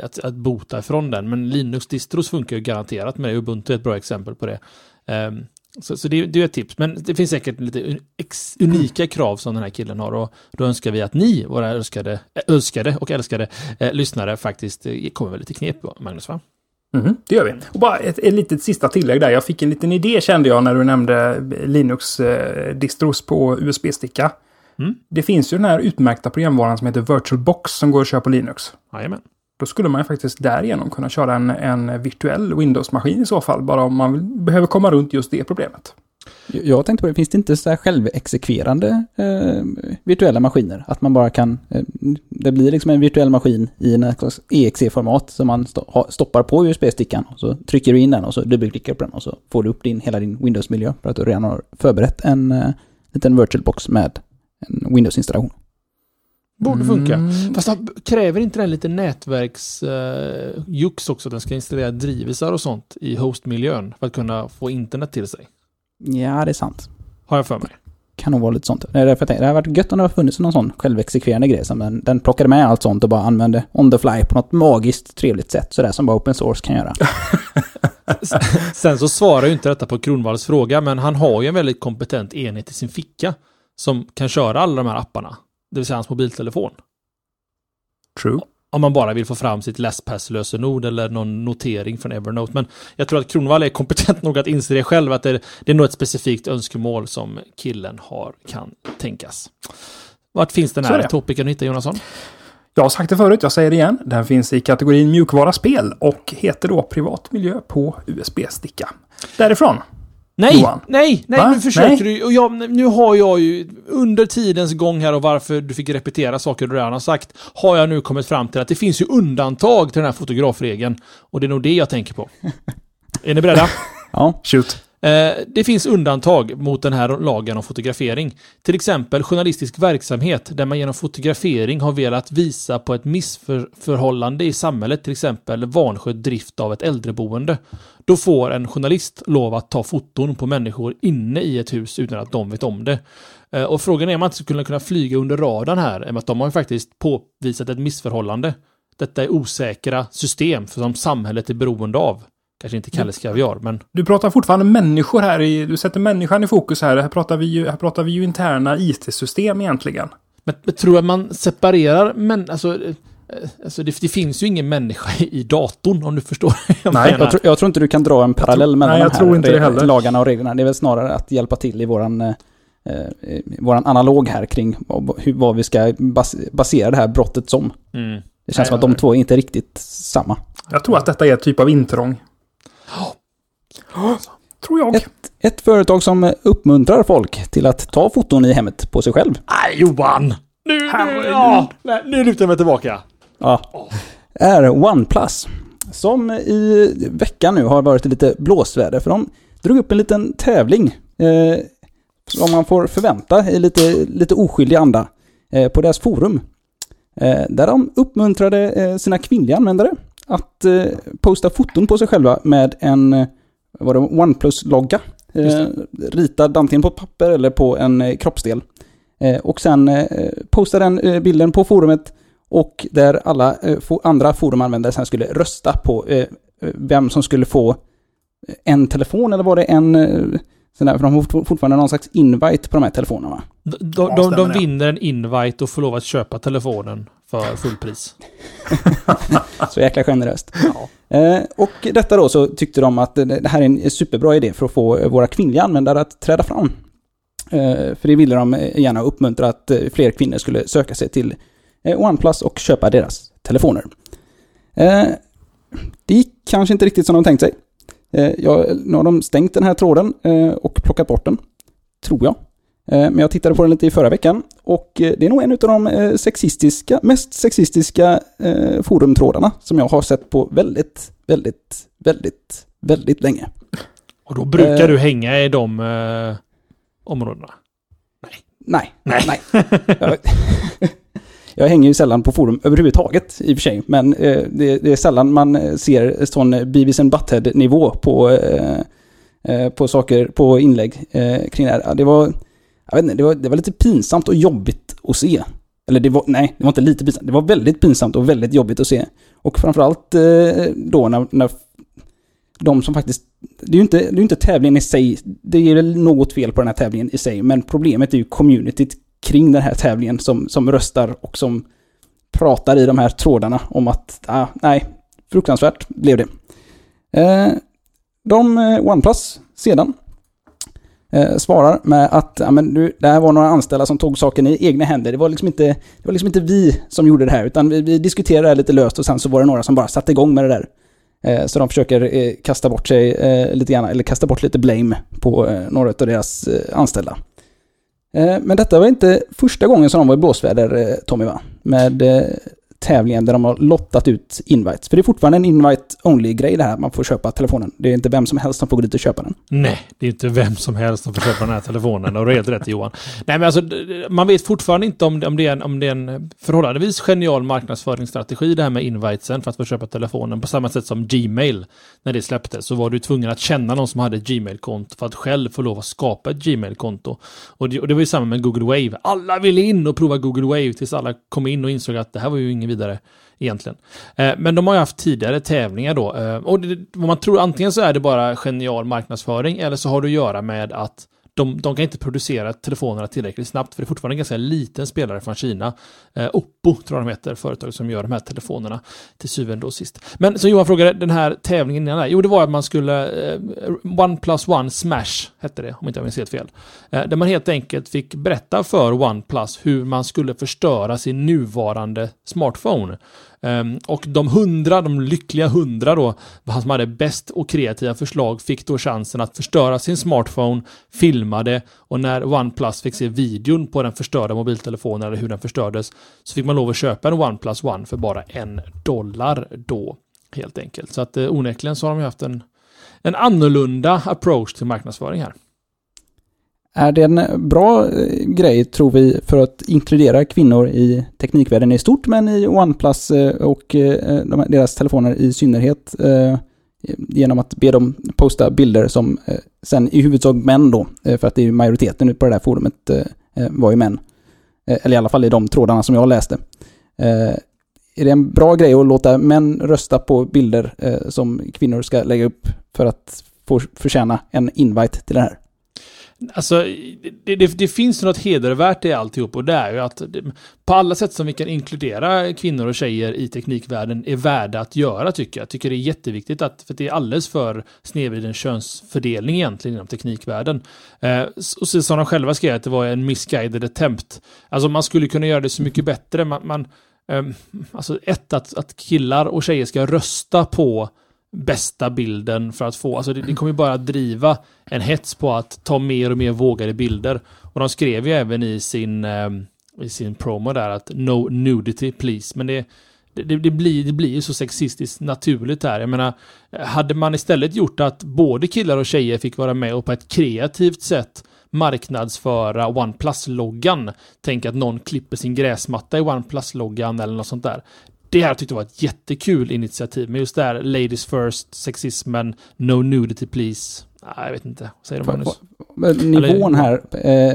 Att, att bota ifrån den. Men Linux-distros funkar ju garanterat med det. Ubuntu är ett bra exempel på det. Ehm, så, så det, det, är ett tips. Men det finns säkert lite unika krav som den här killen har. Och då önskar vi att ni, våra önskade, önskade och älskade eh, lyssnare, faktiskt kommer med lite knep, Magnus. Va? Mm, det gör vi. Och bara ett, ett litet sista tillägg där. Jag fick en liten idé kände jag när du nämnde Linux-distros på USB-sticka. Mm. Det finns ju den här utmärkta programvaran som heter VirtualBox som går att köra på Linux. Jajamän. Då skulle man ju faktiskt därigenom kunna köra en, en virtuell Windows-maskin i så fall. Bara om man behöver komma runt just det problemet. Jag tänkte på det, finns det inte så här självexekverande eh, virtuella maskiner? Att man bara kan, eh, det blir liksom en virtuell maskin i en EXE-format som man st stoppar på USB-stickan. Så trycker du in den och så dubbelklickar du på den och så får du upp din, hela din Windows-miljö för att du redan har förberett en eh, liten VirtualBox med en Windows-installation. Borde funka. Mm. Fast kräver inte den lite nätverksjux uh, också? Den ska installera drivisar och sånt i hostmiljön för att kunna få internet till sig. Ja, det är sant. Har jag för mig. Kan nog vara lite sånt. Det är därför jag tänkte, det hade varit gött om det hade funnits någon sån självexekverande grej som den, den plockade med allt sånt och bara använde on the fly på något magiskt trevligt sätt. Sådär som bara open source kan göra. Sen så svarar ju inte detta på Kronvalls fråga, men han har ju en väldigt kompetent enhet i sin ficka som kan köra alla de här apparna. Det vill säga hans mobiltelefon. True om man bara vill få fram sitt LastPass-lösenord eller någon notering från Evernote. Men jag tror att Kronvall är kompetent nog att inse det själv, att det, det är nog ett specifikt önskemål som killen har, kan tänkas. Vart finns den här topicen att hitta, Jonasson? Jag har sagt det förut, jag säger det igen. Den finns i kategorin mjukvara spel och heter då privat miljö på USB-sticka. Därifrån Nej, Johan. nej, nej, Va? nu försöker nej. du. Och jag, nu har jag ju under tidens gång här och varför du fick repetera saker du redan har sagt, har jag nu kommit fram till att det finns ju undantag till den här fotografregeln. Och det är nog det jag tänker på. är ni beredda? ja, shoot. Eh, det finns undantag mot den här lagen om fotografering. Till exempel journalistisk verksamhet där man genom fotografering har velat visa på ett missförhållande i samhället, till exempel vanskött drift av ett äldreboende. Då får en journalist lov att ta foton på människor inne i ett hus utan att de vet om det. Eh, och frågan är om man inte skulle kunna flyga under radarn här, med att de har faktiskt påvisat ett missförhållande. Detta är osäkra system som samhället är beroende av. Kanske inte Kalles Kaviar, men... Du pratar fortfarande människor här. I, du sätter människan i fokus här. Här pratar vi ju, här pratar vi ju interna IT-system egentligen. Men, men tror du att man separerar men alltså, eh, alltså det, det, finns ju ingen människa i datorn om du förstår. Jag Nej, jag tror, jag tror, inte du kan dra en parallell tror, mellan nej, de här lagarna och reglerna. Det är väl snarare att hjälpa till i våran, eh, eh våran analog här kring hur, vad vi ska bas, basera det här brottet som. Mm. Det känns nej, som att de två är inte riktigt samma. Jag tror att detta är ett typ av intrång. Tror jag. Ett, ett företag som uppmuntrar folk till att ta foton i hemmet på sig själv. Nej, Johan! Nu, nu, ja, nej, nu lutar jag mig tillbaka. Ja. Är OnePlus. Som i veckan nu har varit lite blåsväder. För de drog upp en liten tävling eh, som man får förvänta i lite, lite oskyldig anda eh, på deras forum. Eh, där de uppmuntrade eh, sina kvinnliga användare att eh, posta foton på sig själva med en eh, var det OnePlus-logga. Eh, ritad antingen på ett papper eller på en eh, kroppsdel. Eh, och sen eh, posta den eh, bilden på forumet och där alla eh, fo- andra forumanvändare sen skulle rösta på eh, vem som skulle få en telefon eller var det en eh, sån där, för de har fort- fortfarande någon slags invite på de här telefonerna? De, de, de, de vinner en invite och får lov att köpa telefonen för fullpris. Så jäkla generöst. Ja. Eh, och detta då så tyckte de att det här är en superbra idé för att få våra kvinnliga användare att träda fram. Eh, för det ville de gärna uppmuntra att eh, fler kvinnor skulle söka sig till eh, OnePlus och köpa deras telefoner. Eh, det gick kanske inte riktigt som de tänkt sig. Jag, nu har de stängt den här tråden och plockat bort den. Tror jag. Eh, Men jag tittade på den lite i förra veckan och eh, det är nog en av de eh, sexistiska, mest sexistiska forumtrådarna som jag har sett på väldigt, väldigt, väldigt, väldigt länge. Och då brukar Eh. du hänga i de eh, områdena. Nej, Nej. nej. Jag, jag hänger ju sällan på forum överhuvudtaget i och för sig, men eh, det, det är sällan man ser sån Beavis and Butthead-nivå på, på saker, på inlägg kring det här. Det var, jag vet inte, det var, det var lite pinsamt och jobbigt att se. Eller det var, nej, det var inte lite pinsamt. Det var väldigt pinsamt och väldigt jobbigt att se. Och framförallt eh, då när, när de som faktiskt... Det är ju inte, det är ju inte tävlingen i sig. Det är väl något fel på den här tävlingen i sig. Men problemet är ju communityt kring den här tävlingen som, som röstar och som pratar i de här trådarna om att, ah, nej, fruktansvärt blev det. Eh, de, eh, OnePlus, sedan, eh, svarar med att ja, men du, det här var några anställda som tog saken i egna händer. Det var liksom inte, det var liksom inte vi som gjorde det här, utan vi, vi diskuterade det här lite löst och sen så var det några som bara satte igång med det där. Eh, så de försöker eh, kasta bort sig eh, lite grann, eller kasta bort lite blame på eh, några av deras eh, anställda. Men detta var inte första gången som de var i blåsväder, Tommy va? Med tävlingen där de har lottat ut invites. För det är fortfarande en invite-only-grej det här, man får köpa telefonen. Det är inte vem som helst som får gå dit och köpa den. Nej, det är inte vem som helst som får köpa den här telefonen. Och du har helt rätt Johan. Nej, men alltså, man vet fortfarande inte om, det- om, det är en, om det är en förhållandevis genial marknadsföringsstrategi det här med invitesen för att få köpa telefonen. På samma sätt som Gmail, när det släpptes, så var du tvungen att känna någon som hade ett Gmail-konto för att själv få lov att skapa ett Gmail-konto. Och det, och det var ju samma med Google Wave. Alla ville in och prova Google Wave tills alla kom in och insåg att det här var ju ingen inget vidare egentligen. Eh, men de har ju haft tidigare tävlingar då. Eh, och det, man tror, antingen så är det bara genial marknadsföring eller så har det att göra med att de, de kan inte producera telefonerna tillräckligt snabbt för det är fortfarande en ganska liten spelare från Kina. Eh, Oppo tror jag de heter, företaget som gör de här telefonerna till syvende och sist. Men som Johan frågade, den här tävlingen innan där, jo det var att man skulle, eh, OnePlus One Smash hette det, om inte jag minns helt fel. Eh, där man helt enkelt fick berätta för OnePlus hur man skulle förstöra sin nuvarande smartphone. Um, och de hundra, de lyckliga hundra då, han som hade bäst och kreativa förslag fick då chansen att förstöra sin smartphone, filma det och när OnePlus fick se videon på den förstörda mobiltelefonen eller hur den förstördes så fick man lov att köpa en OnePlus One för bara en dollar då. Helt enkelt. Så att eh, onekligen så har de ju haft en, en annorlunda approach till marknadsföring här. Är det en bra eh, grej, tror vi, för att inkludera kvinnor i teknikvärlden i stort, men i OnePlus eh, och eh, deras telefoner i synnerhet, genom att be dem posta bilder som sen i huvudsak män då, för att det är ju majoriteten på det där forumet var ju män. Eller i alla fall i de trådarna som jag läste. Är det en bra grej att låta män rösta på bilder som kvinnor ska lägga upp för att få förtjäna en invite till det här? Alltså, det, det, det finns något hedervärt i alltihop och det är ju att det, på alla sätt som vi kan inkludera kvinnor och tjejer i teknikvärlden är värda att göra tycker jag. Jag tycker det är jätteviktigt att, för det är alldeles för snedvriden könsfördelning egentligen inom teknikvärlden. Eh, och så som de själva skrev att det var en misguided attempt. Alltså man skulle kunna göra det så mycket bättre. Man, man, eh, alltså ett, att, att killar och tjejer ska rösta på bästa bilden för att få, alltså det, det kommer ju bara driva en hets på att ta mer och mer vågade bilder. Och de skrev ju även i sin, eh, i sin promo där att no nudity please, men det, det, det, blir, det blir ju så sexistiskt naturligt här. Jag menar, hade man istället gjort att både killar och tjejer fick vara med och på ett kreativt sätt marknadsföra OnePlus-loggan. Tänk att någon klipper sin gräsmatta i OnePlus-loggan eller något sånt där. Det här tyckte jag var ett jättekul initiativ. Men just det här Ladies first, sexismen, No nudity please. Nej, jag vet inte. Vad säger du Magnus? Nivån här, eh,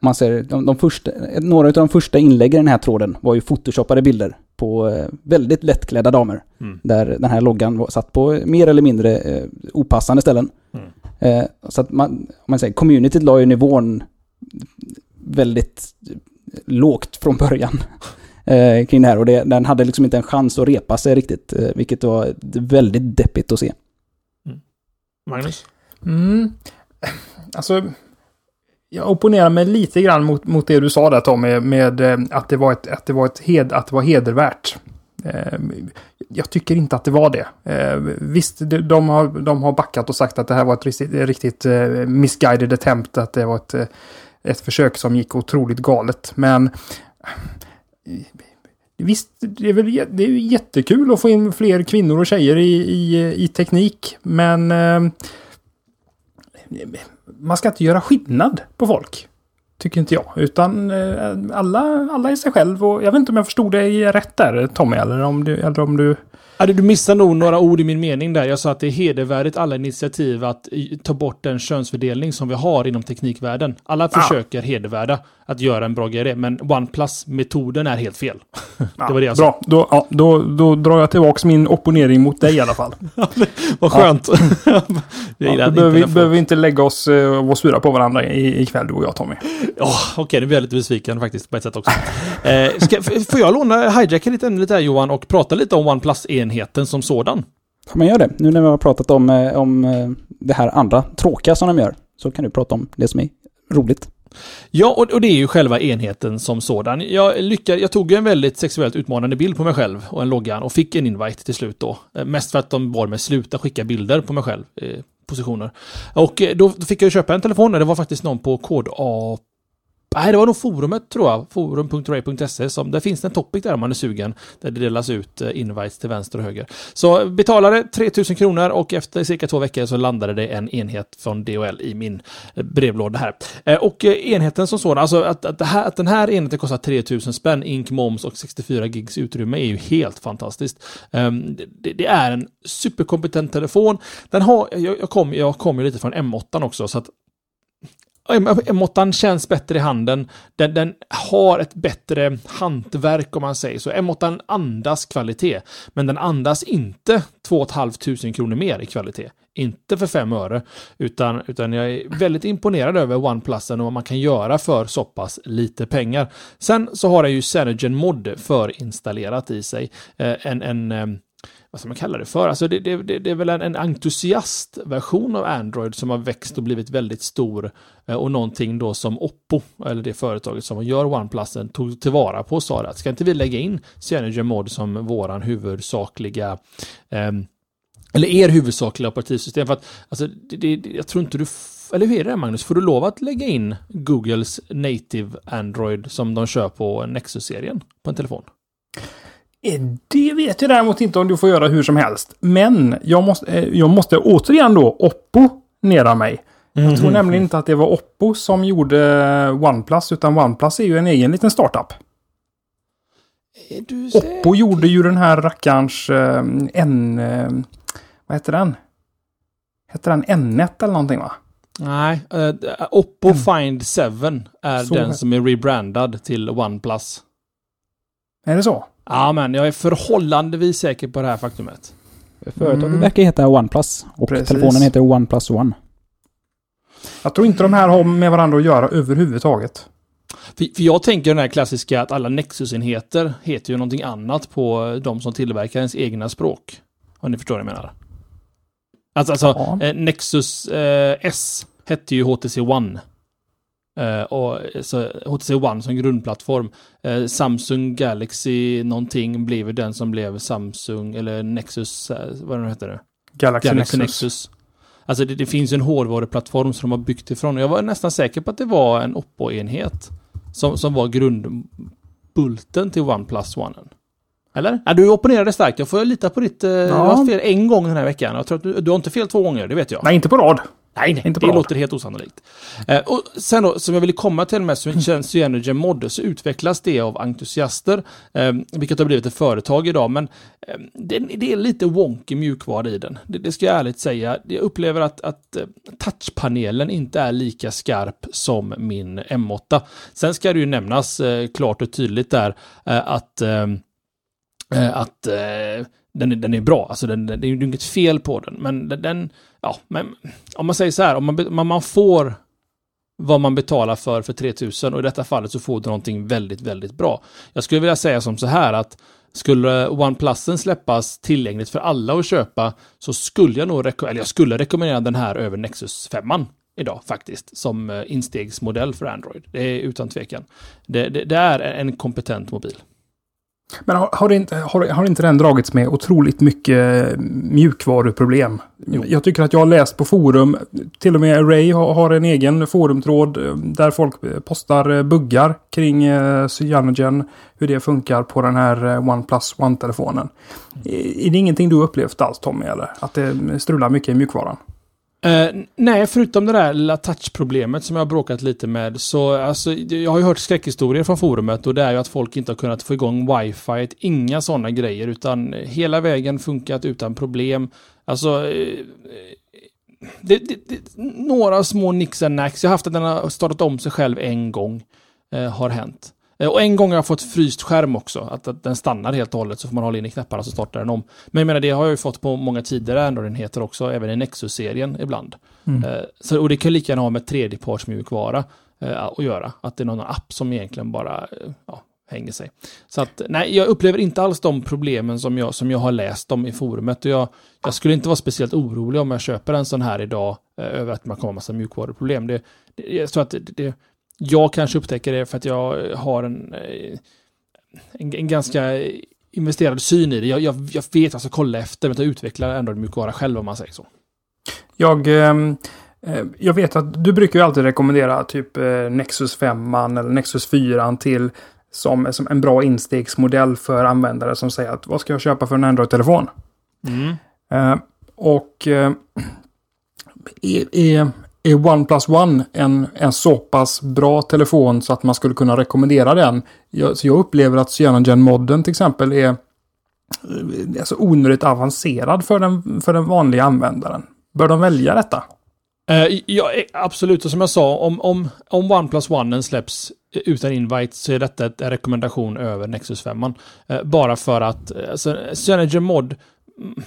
man ser, de, de första, några av de första inläggen i den här tråden var ju photoshoppade bilder på eh, väldigt lättklädda damer. Mm. Där den här loggan var satt på mer eller mindre eh, opassande ställen. Mm. Eh, så att man, man säger, communityt la ju nivån väldigt lågt från början eh, kring det här. Och det, den hade liksom inte en chans att repa sig riktigt, eh, vilket var väldigt deppigt att se. Mm. Magnus? Mm. Alltså, jag opponerar mig lite grann mot, mot det du sa där Tommy, med eh, att det var, ett, att det var, ett hed, att det var hedervärt. Eh, jag tycker inte att det var det. Eh, visst, de har, de har backat och sagt att det här var ett riktigt, riktigt misguided attempt, att det var ett, ett försök som gick otroligt galet. Men Visst, det är väl det är jättekul att få in fler kvinnor och tjejer i, i, i teknik, men man ska inte göra skillnad på folk. Tycker inte jag. Utan eh, alla, alla är sig själv. Och jag vet inte om jag förstod dig rätt där Tommy. Eller om du... Eller om du... du missar nog några ord i min mening där. Jag sa att det är hedervärdigt alla initiativ att ta bort den könsfördelning som vi har inom teknikvärlden. Alla ah. försöker hedervärda att göra en bra grej, men OnePlus-metoden är helt fel. det var det jag sa. Bra, då, ja, då, då drar jag tillbaka min opponering mot dig i alla fall. Vad skönt. ja, då behöver vi behöver inte lägga oss uh, och sura på varandra ikväll, du och jag Tommy. Ja, oh, okej, okay, nu blir jag lite besviken faktiskt på ett sätt också. eh, ska, får jag låna, hijacka lite ämne lite här Johan och prata lite om OnePlus-enheten som sådan? Ja, men gör det. Nu när vi har pratat om, eh, om eh, det här andra tråkiga som de gör, så kan du prata om det som är roligt. Ja, och, och, det är ju själva enheten som sådan. Jag, lyckade, jag tog en väldigt sexuellt utmanande bild på mig själv och en loggan och fick en invite till slut då. Eh, mest för att de bad mig sluta skicka bilder på mig själv. Eh, positioner. Och eh, då, då fick jag köpa en telefon och det var faktiskt någon på kod A Nej, det var nog forumet tror jag. Forum.ray.se. Som, där finns det en topic där om man är sugen. Där det delas ut eh, invites till vänster och höger. Så betalade 3000 kronor och efter cirka två veckor så landade det en enhet från DHL i min eh, brevlåda här. Eh, och enheten som sådan, alltså att, att, här, att den här enheten kostar 3000 spänn, ink, moms och 64 gigs utrymme är ju helt fantastiskt. Ehm, det, det, är en superkompetent telefon. Den har, jag, jag kom, jag kom ju lite från M8 också, så att M8 känns bättre i handen. Den, den, har ett bättre hantverk om man säger så. M8 andas kvalitet, men den andas inte 2 500 kronor mer i kvalitet. Inte för fem öre, utan, utan jag är väldigt imponerad över OnePlusen och vad man kan göra för så pass lite pengar. Sen så har den ju Cyanogen Mod förinstallerat i sig. Eh, en, en eh, vad ska man kalla det för? Alltså det, det, det, det är väl en, en entusiastversion av Android som har växt och blivit väldigt stor eh, och någonting då som Oppo, eller det företaget som gör OnePlusen, tog tillvara på och sa att ska inte vi lägga in Cyanogen Mod som våran huvudsakliga eh, eller er huvudsakliga operativsystem. För att, alltså, det, det, jag tror inte du... Eller hur är det Magnus? Får du lov att lägga in Googles native Android som de kör på Nexus-serien på en telefon? Eh, det vet jag däremot inte om du får göra hur som helst. Men jag måste, eh, jag måste återigen då Oppo-nera mig. Jag tror mm. nämligen inte att det var Oppo som gjorde OnePlus, utan OnePlus är ju en egen liten startup. Oppo gjorde ju den här rackarns eh, N... Eh, vad heter den? Heter den N1 eller någonting va? Nej, uh, Oppo mm. Find 7 är så den som är rebrandad till OnePlus. Är det så? Ja, men jag är förhållandevis säker på det här faktumet. Företaget mm. verkar heta OnePlus och Precis. telefonen heter OnePlus One. Jag tror inte de här har med varandra att göra överhuvudtaget. För, för jag tänker den här klassiska att alla Nexus-enheter heter ju någonting annat på de som tillverkar ens egna språk. Om ni förstår vad jag menar. Alltså, alltså ja. eh, Nexus eh, S hette ju HTC One. Uh, och så HTC One som grundplattform. Uh, Samsung Galaxy någonting blev den som blev Samsung eller Nexus, uh, vad det heter det? Galaxy, Galaxy Nexus. Nexus. Alltså det, det, finns ju en hårdvaruplattform som de har byggt ifrån. Jag var nästan säker på att det var en Oppo-enhet som, som var grundbulten till OnePlus One. Eller? Ja, du opponerade starkt. Jag får lita på ditt... Eh, Du har haft fel en gång den här veckan. Jag tror att du, du har inte fel två gånger, det vet jag. Nej, inte på rad. Nej, nej, Inte det bra. låter helt osannolikt. Eh, och sen då, som jag ville komma till med Cyanogen Mod, så utvecklas det av entusiaster, eh, vilket har blivit ett företag idag, men eh, det, det är lite wonky mjukvara i den. Det, det ska jag ärligt säga. Jag upplever att, att eh, touchpanelen inte är lika skarp som min M8. Sen ska det ju nämnas eh, klart och tydligt där att eh, att eh, den, är, den är bra. Alltså den, den, det är ju inget fel på den. Men den, ja, men om man säger så här, om man, man, får vad man betalar för för 3000 och i detta fallet så får du någonting väldigt, väldigt bra. Jag skulle vilja säga som så här att skulle OnePlusen släppas tillgängligt för alla att köpa så skulle jag nog eller jag skulle rekommendera den här över Nexus 5 idag faktiskt som eh, instegsmodell för Android. Det är utan tvekan. Det, det, det är en kompetent mobil. Men har, har, inte, har, har inte den dragits med otroligt mycket mjukvaruproblem? Jo. Jag tycker att jag har läst på forum, till och med Array har, har en egen forumtråd eh, där folk eh, postar eh, buggar kring eh, Cyanogen, hur det funkar på den här OnePlus One-telefonen. Är är det ingenting du upplevt alls Tommy, eller? Att det strular mycket i mjukvaran? Uh, nej, förutom det där lilla touchproblemet som jag har bråkat lite med så alltså, jag har ju hört skräckhistorier från forumet och det är ju att folk inte har kunnat få igång wifi, inga sådana grejer utan hela vägen funkat utan problem. Alltså uh, det, det, det, några små nicks and nax. Jag har haft att den har startat om sig själv en gång. Uh, har hänt. Eh, och en gång har jag fått fryst skärm också. Att, att den stannar helt och hållet så får man hålla in i knapparna så startar den om. Men jag menar det har jag ju fått på många tidigare Android-enheter också. Även i Nexus-serien ibland. Mm. Eh, så, och det kan lika gärna ha med tredjepartsmjukvara eh, att göra. Att det är någon app som egentligen bara eh, ja, hänger sig. Så att nej, jag upplever inte alls de problemen som jag, som jag har läst om i forumet. Och jag, jag skulle inte vara speciellt orolig om jag köper en sån här idag eh, över att man kommer ha massa mjukvaruproblem. Det, det, tror att det, det, jag kanske upptäcker det för att jag har en, eh, en, en ganska investerad syn i det. Jag, jag, jag vet ska kolla efter, men jag utvecklar ändå mjukvara själv om man säger så. Jag, ehm, eh, jag vet att du brukar ju alltid rekommendera typ eh, Nexus 5 eller Nexus 4 till som, som en bra instegsmodell för användare som säger att vad ska jag köpa för en Android-telefon? Eh, och eh, är, är, OnePlus One en, en så pass bra telefon så att man skulle kunna rekommendera den? Jag, så jag upplever att Cyanogen-modden till exempel är eh, alltså onödigt avancerad för den, för den vanliga användaren. Bör de välja detta? Eh, ja, eh, absolut. Och som jag sa, om, om, om OnePlus One släpps utan invite så är detta en rekommendation över Nexus 5. Eh, bara för att eh, alltså, Synergy Mod mm,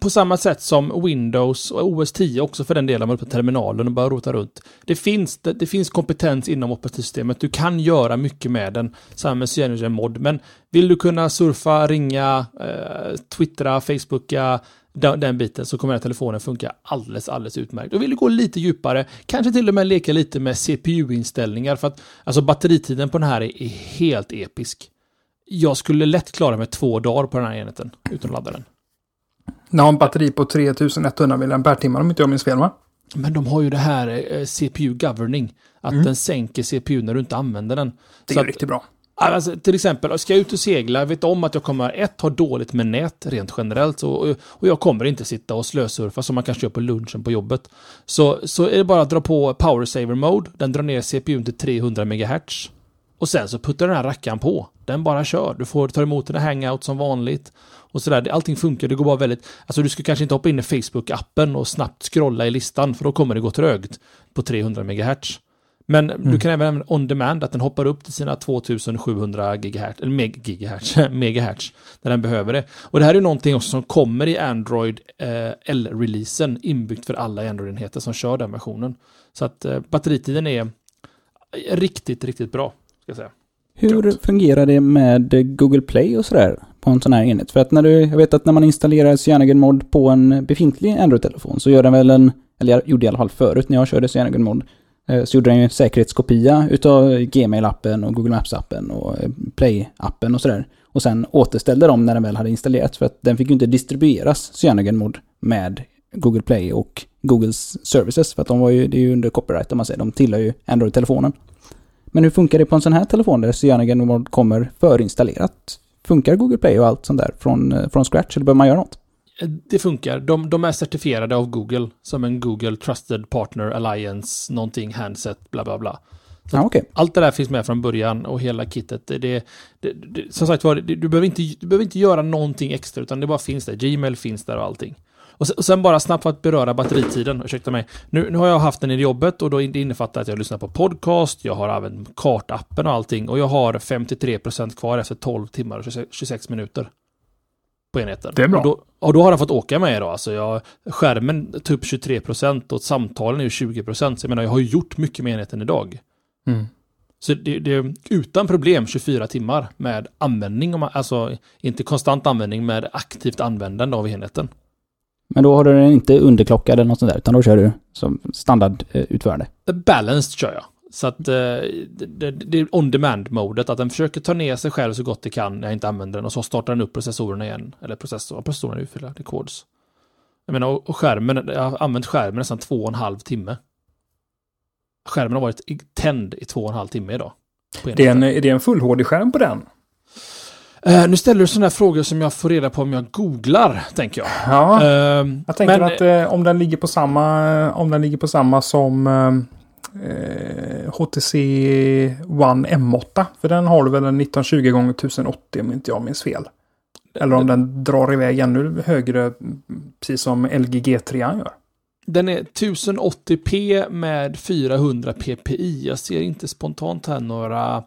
på samma sätt som Windows och OS 10 också för den delen, man är på terminalen och bara rota runt. Det finns, det, det finns kompetens inom operativsystemet. Du kan göra mycket med den, samma med Cyanogen Mod. Men vill du kunna surfa, ringa, eh, twittra, facebooka, den, den biten så kommer den här telefonen funka alldeles, alldeles utmärkt. Och vill du gå lite djupare, kanske till och med leka lite med CPU-inställningar för att alltså batteritiden på den här är, är helt episk. Jag skulle lätt klara mig två dagar på den här enheten utan att ladda den. Den har en batteri på 3100 mAh om inte jag minns fel va? Men de har ju det här eh, CPU governing. Att den sänker CPU när du inte använder den. Det är att- riktigt bra. Alltså, till exempel, ska jag ut och segla, jag vet om att jag kommer ett ha dåligt med nät rent generellt och, och jag kommer inte sitta och slösurfa som man kanske gör på lunchen på jobbet. Så, så är det bara att dra på Power Saver Mode, den drar ner CPUn till 300 MHz. Och sen så puttar den här rackaren på. Den bara kör. Du får ta emot en hangout som vanligt. Och sådär. Allting funkar. Det går bara väldigt... Alltså du ska kanske inte hoppa in i Facebook-appen och snabbt scrolla i listan för då kommer det gå trögt på 300 MHz. Men du kan även använda on demand, att den hoppar upp till sina 2700 gigahertz, eller meg gigahertz, megahertz, när den behöver det. Och det här är någonting också som kommer i Android eh, L-releasen, inbyggt för alla Android-enheter som kör den versionen. Så att eh, batteritiden är riktigt, riktigt bra, ska jag säga. Hur fungerar det med Google Play och sådär på en sån här enhet? För att när du, jag vet att när man installerar CyanogenMod på en befintlig Android-telefon så gör den väl en, eller jag gjorde i alla fall förut när jag körde CyanogenMod, eh, så gjorde den ju en säkerhetskopia utav Gmail-appen och Google Maps-appen och eh, Play-appen och sådär. Och sen återställde de när den väl hade installerats för att den fick ju inte distribueras CyanogenMod, med Google Play och Googles services för att de var ju, det är ju under copyright om man säger, de tillhör ju Android-telefonen. Men hur funkar det på en sån här telefon där CyanogenMod kommer förinstallerat? Funkar Google Play och allt sånt där från, eh, från scratch, eller behöver man göra något? Det funkar. De, de är certifierade av Google som en Google Trusted Partner Alliance, någonting, handset, bla bla bla. Ja, okej. Allt det där finns med från början och hela kittet. Det, det, det, som sagt var, du, behöver inte, du behöver inte göra någonting extra utan det bara finns där. Gmail finns där och allting. Och sen, och sen bara snabbt för att beröra batteritiden, ursäkta mig. Nu, nu har jag haft den i jobbet och då innefattar att jag lyssnar på podcast, jag har även kartappen och allting och jag har 53% kvar efter 12 timmar och 26 26 minuter. På enheten. Det är bra. Och då, och då har den fått åka med idag. Alltså jag, skärmen är typ 23% och samtalen är ju 20%. Så jag menar, jag har gjort mycket med enheten idag. Mm. Så det, det är utan problem 24 timmar med användning, alltså inte konstant användning med aktivt användande av enheten. Men då har du den inte underklockad eller något sånt där, utan då kör du som standardutförande. Balanced kör jag. Så att eh, det, det, det är on-demand-modet, att den försöker ta ner sig själv så gott det kan när jag inte använder den och så startar den upp processorerna igen. Eller processor, processorerna är ju fyra, det är kods. Jag menar, och, skärmen, jag har använt skärmen nästan två och en halv timme. Skärmen har varit tänd i två och en halv timme idag. Det är, en, enheten. är det en full HD-skärm på den? Uh, nu ställer du sådana frågor som jag får reda på om jag googlar, tänker jag. Ja, uh, jag tänker men... att uh, om, den ligger på samma, om den ligger på samma som eh, HTC One M8. För den har du väl en 1920x1080 om inte jag minns fel. Eller om den drar iväg ännu högre, precis som LG G3 gör. Den är 1080p med 400 ppi. Jag ser inte spontant här några,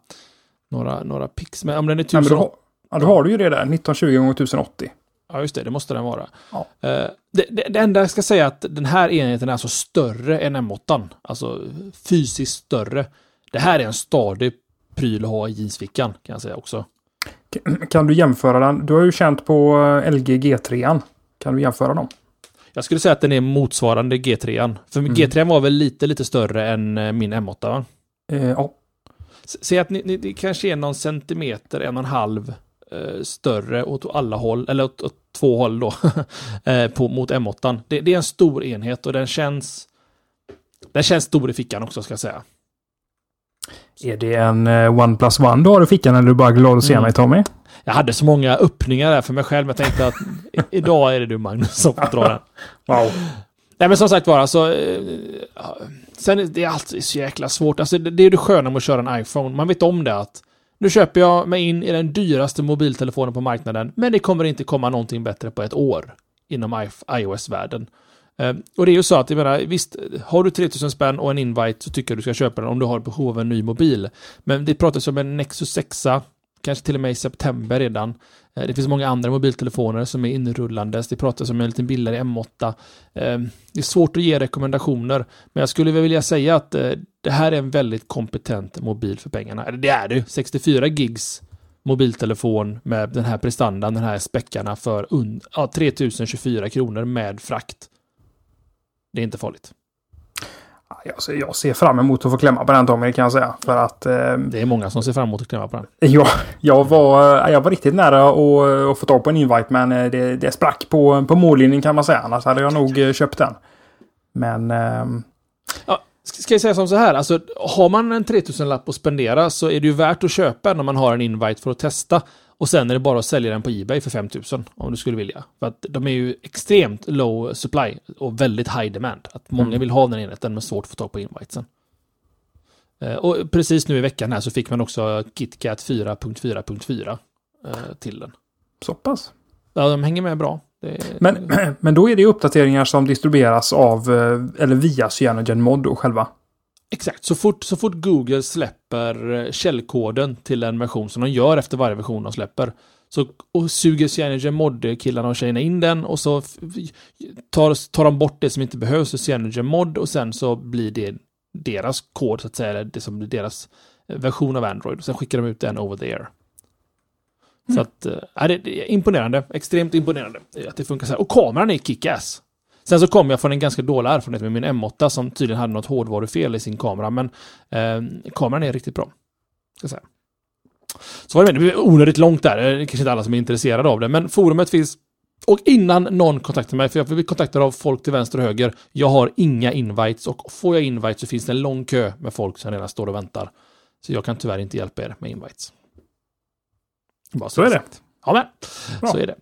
några, några pix. Men om den är 1080 ja, då har du ju det där, 1920 x 1080. Ja, just det. Det måste den vara. Ja. Eh, det, det, det enda jag ska säga är att den här enheten är alltså större än M8. Alltså fysiskt större. Det här är en stadig pryl att ha i jeansfickan, kan jag säga också. Kan du jämföra den? Du har ju känt på eh, LG G3. Kan du jämföra dem? Jag skulle säga att den är motsvarande G3. För Mm. G3 var väl lite, lite större än eh, min M8, va? Eh, ja. Säg att ni, ni, det kanske är någon centimeter, en och en halv större åt alla håll, eller åt, åt två håll då, eh, på, mot M8. Det, det är en stor enhet och den känns den känns stor i fickan också ska jag säga. Är det en eh, OnePlus One du har i fickan eller är du bara glad att se Mm. mig Tommy? Jag hade så många öppningar där för mig själv, jag tänkte att idag är det du Magnus som får dra den. Wow. Nej men som sagt var, alltså... Eh, sen är det alltid så jäkla svårt. Alltså det, det är det sköna med att köra en iPhone. Man vet om det att nu köper jag mig in i den dyraste mobiltelefonen på marknaden, men det kommer inte komma någonting bättre på ett år inom iOS-världen. Ehm, och det är ju så att, jag menar, visst, har du 3000 spänn och en invite så tycker jag du ska köpa den om du har behov av en ny mobil. Men det pratas om en Nexus 6, kanske till och med i september redan. Eh, det finns många andra mobiltelefoner som är inrullandes. Det pratas om en lite billigare M8. Eh, det är svårt att ge rekommendationer, men jag skulle vilja säga att eh, det här är en väldigt kompetent mobil för pengarna. Eller det är det. 64 gigs mobiltelefon med den här prestandan, den här späckarna för ja, 3024 kronor med frakt. Det är inte farligt. Jag ser, jag ser fram emot att få klämma på den Tommy kan jag säga. För att eh, Det är många som ser fram emot att klämma på den. jag, jag, var, jag var riktigt nära att, att få tag på en invite men eh, det, det sprack på, på mållinjen kan man säga. Annars hade jag nog eh, köpt den. Men ehm, Ska ska jag säga som så här, alltså har man en 3000-lapp att spendera så är det ju värt att köpa om man har en invite för att testa. Och sen är det bara att sälja den på Ebay för 5000 om du skulle vilja. För att de är ju extremt low supply och väldigt high demand. Att många Mm. vill ha den enheten men svårt att få tag på invitesen. Eh, Och precis nu i veckan här så fick man också KitKat 4.4.4 eh, till den. så pass. Ja, de hänger med bra. Det Men, men då är det uppdateringar som distribueras av, eh, eller via Cyanogen Mod då själva. Exakt, så fort, så fort Google släpper eh, källkoden till en version som de gör efter varje version de släpper så och suger Cyanogen mod-killarna och tjejerna in den och så tar, tar de bort det som inte behövs i Cyanogen mod och sen så blir det deras kod så att säga, det som blir deras eh, version av Android. Och sen skickar de ut den over the air. Så att, ja, det, är imponerande. Extremt imponerande att det funkar så här. Och kameran är kick-ass. Sen så kom jag från en ganska dålig erfarenhet med min M8 som tydligen hade något hårdvarufel i sin kamera, men eh, kameran är riktigt bra. Ska säga. Så var det med, det blev onödigt långt där, det är kanske inte alla som är intresserade av det, men forumet finns och innan någon kontaktar mig, för jag blir kontaktad av folk till vänster och höger, jag har inga invites och får jag invites så finns det en lång kö med folk som redan står och väntar. Så jag kan tyvärr inte hjälpa er med invites. Bara Så är det. Ja, men Bra. så är det.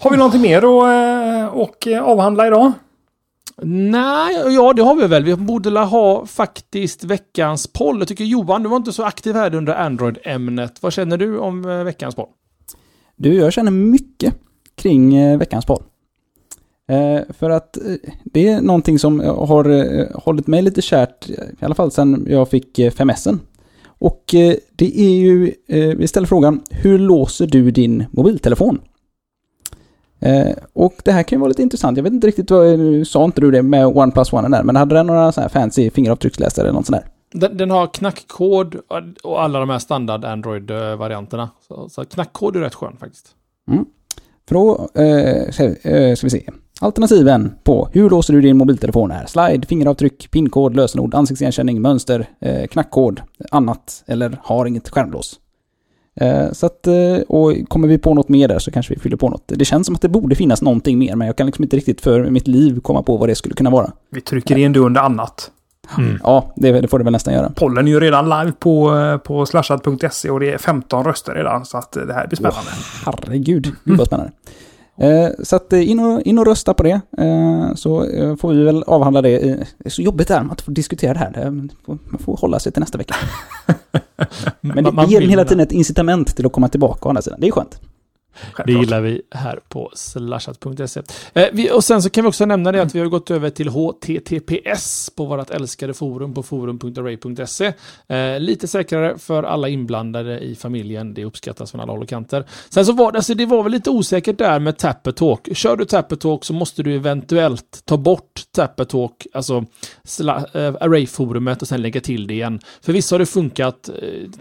Har vi någonting mer att eh, och eh, avhandla idag? Nej, ja det har vi väl. Vi borde ha faktiskt veckans poll. Jag tycker Johan, du var inte så aktiv här under Android-ämnet. Vad känner du om eh, veckans poll? Du, jag känner mycket kring veckans. Eh, för att det är någonting som har hållit mig lite kärt, i alla fall sedan jag fick eh, 5S. Och det är ju, vi ställer frågan, hur låser du din mobiltelefon? Eh, och det här kan ju vara lite intressant. Jag vet inte riktigt vad, sa inte du det med OnePlus One där, men hade den några så här fancy fingeravtrycksläsare eller något sånt där? Den, den har knackkod och alla de här standard Android-varianterna. Så, så knackkod är rätt skön faktiskt. För då eh, ska, eh, ska vi se. Alternativen på hur låser du din mobiltelefon är slide, fingeravtryck, pinkod, lösenord, ansiktsigenkänning, mönster, eh, knackkod, annat eller har inget skärmlås. Eh, så att, eh, och kommer vi på något mer där så kanske vi fyller på något. Det känns som att det borde finnas någonting mer men jag kan liksom inte riktigt för mitt liv komma på vad det skulle kunna vara. Vi trycker in det under annat. Mm. Ja, det, det får det väl nästan göra. Pollen är ju redan live på, eh, på slashad.se och det är 15 röster redan. Så att det här blir spännande. Herregud, gud vad spännande. Eh, så att eh, in och, in och rösta på det. Eh, så eh, får vi väl avhandla det. Eh, Det är så jobbigt där med att få diskutera det här. Det- Man får, man får hålla sig till nästa vecka. Men det, det ger hela tiden ett incitament till att komma tillbaka å andra sidan. Det är skönt. Det Självklart. gillar vi här på slashat.se. Eh, och sen så kan vi också nämna det att vi har gått över till HTTPS på vårt älskade forum på forum.array.se. Eh, lite säkrare för alla inblandade i familjen. Det uppskattas från alla håll och kanter. Sen så var det, alltså det var väl lite osäkert där med Tappertalk. Kör du Tappertalk så måste du eventuellt ta bort Tappertalk, alltså sla, eh, Array-forumet och sen lägga till det igen. För vissa har det funkat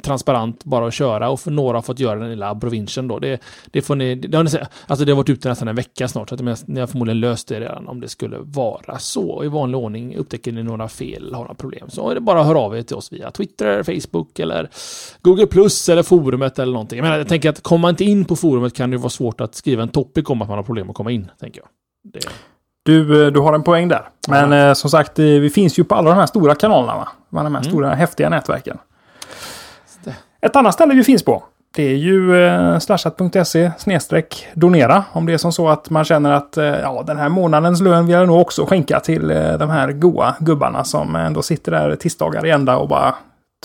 transparent bara att köra och för några har fått göra den lilla abrovinchen då. Det, det får ni, det har ni alltså det har varit ute nästan en vecka snart, så att ni har förmodligen löst det redan om det skulle vara så. I vanlig ordning upptäcker ni några fel har några problem så är det bara att höra av er till oss via Twitter, Facebook eller Google Plus eller forumet eller någonting. Jag, menar, jag tänker att kommer man inte in på forumet kan det vara svårt att skriva en topic om att man har problem att komma in, tänker jag. Det, Du, eh, du har en poäng där. Men eh, som sagt, eh, vi finns ju på alla de här stora kanalerna. Va? De här Mm. stora häftiga nätverken. Ett annat ställe vi finns på. Det är ju eh, slashat.se snedstreck donera. Om det är som så att man känner att eh, ja, den här månadens lön vill jag nog också skänka till eh, de här goa gubbarna som ändå sitter där tisdagar i ända och bara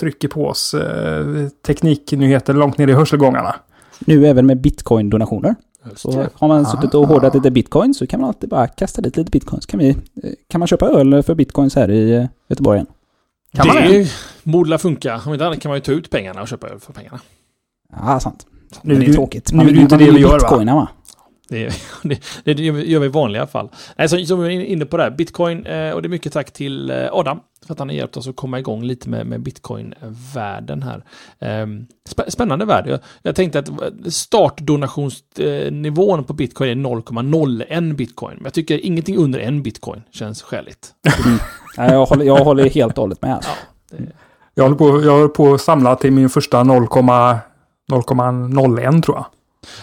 trycker på oss eh, tekniknyheter långt ner i hörselgångarna. Nu även med bitcoin-donationer. Så det. har man suttit och hårdat lite bitcoin så kan man alltid bara kasta dit lite bitcoin. Så kan, vi, eh, kan man köpa öl för bitcoins här i eh, Göteborg. Kan man det borde funka. Om inte annat kan man ju ta ut pengarna och köpa öl för pengarna. Ja, sant. Nu det är det- tråkigt. nu Man är vill det ju inte man det vi gör, va? bitcoina va? Det, det, det gör vi- i vanliga fall. Nej, så, som vi är inne på det här, bitcoin, eh, och det är mycket tack till eh, Adam för att han har hjälpt oss att komma igång lite med, med bitcoin-världen här. Eh, spä- spännande värld. Jag, jag tänkte att startdonationsnivån på bitcoin är 0,01 bitcoin. Men jag tycker ingenting under en bitcoin känns skäligt. Ja, jag, håller, jag håller helt och hållet med. Alltså. Jag håller på, jag håller på att samla till min första 0,0 0,01 tror jag.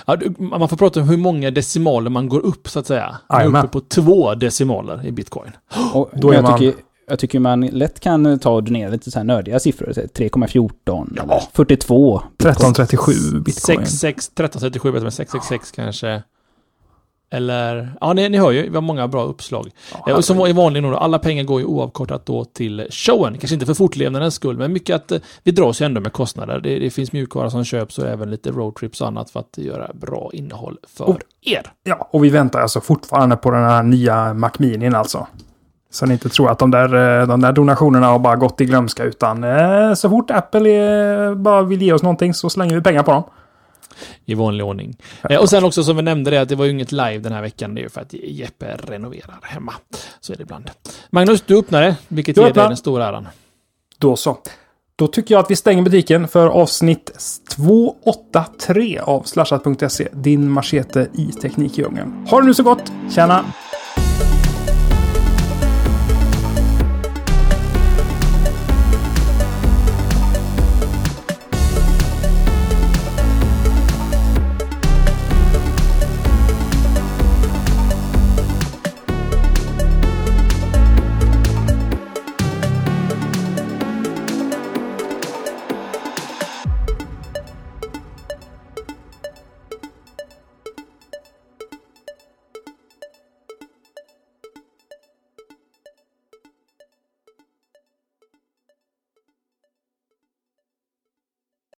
Ja, man får prata om hur många decimaler man går upp så att säga. Man är uppe på två decimaler i bitcoin. Och Då är jag, man- tycker, jag tycker man lätt kan ta och donera lite så här nördiga siffror. så här 3,14 Ja. eller 42. 1337 bitcoin. 66, 1337 vet jag, men 666 kanske. Eller, ja ni, ni hör ju, vi har många bra uppslag. Ja, och som i vanlig ordning, alla pengar går ju oavkortat då till showen. Kanske inte för fortlevnadens skull, men mycket att eh, vi dras ju ändå med kostnader. Det, det finns mjukvara som köps och även lite roadtrips och annat för att göra bra innehåll för Och- er. Ja, och vi väntar alltså fortfarande på den här nya Mac Minin alltså. Så ni inte tror att de där, eh, de där donationerna har bara gått i glömska utan eh, så fort Apple är, bara vill ge oss någonting så slänger vi pengar på dem. I vanlig ordning. Eh, och sen också som vi nämnde det att det var ju inget live den här veckan. Det är ju för att Jeppe renoverar hemma. Så är det ibland. Magnus, du öppnade, vilket Jag ger öppnar. dig den stora äran. Då så. Då tycker jag att vi stänger butiken för avsnitt 283 av slashat.se. Din machete i Teknikdjungeln. Ha det nu så gott. Tjena!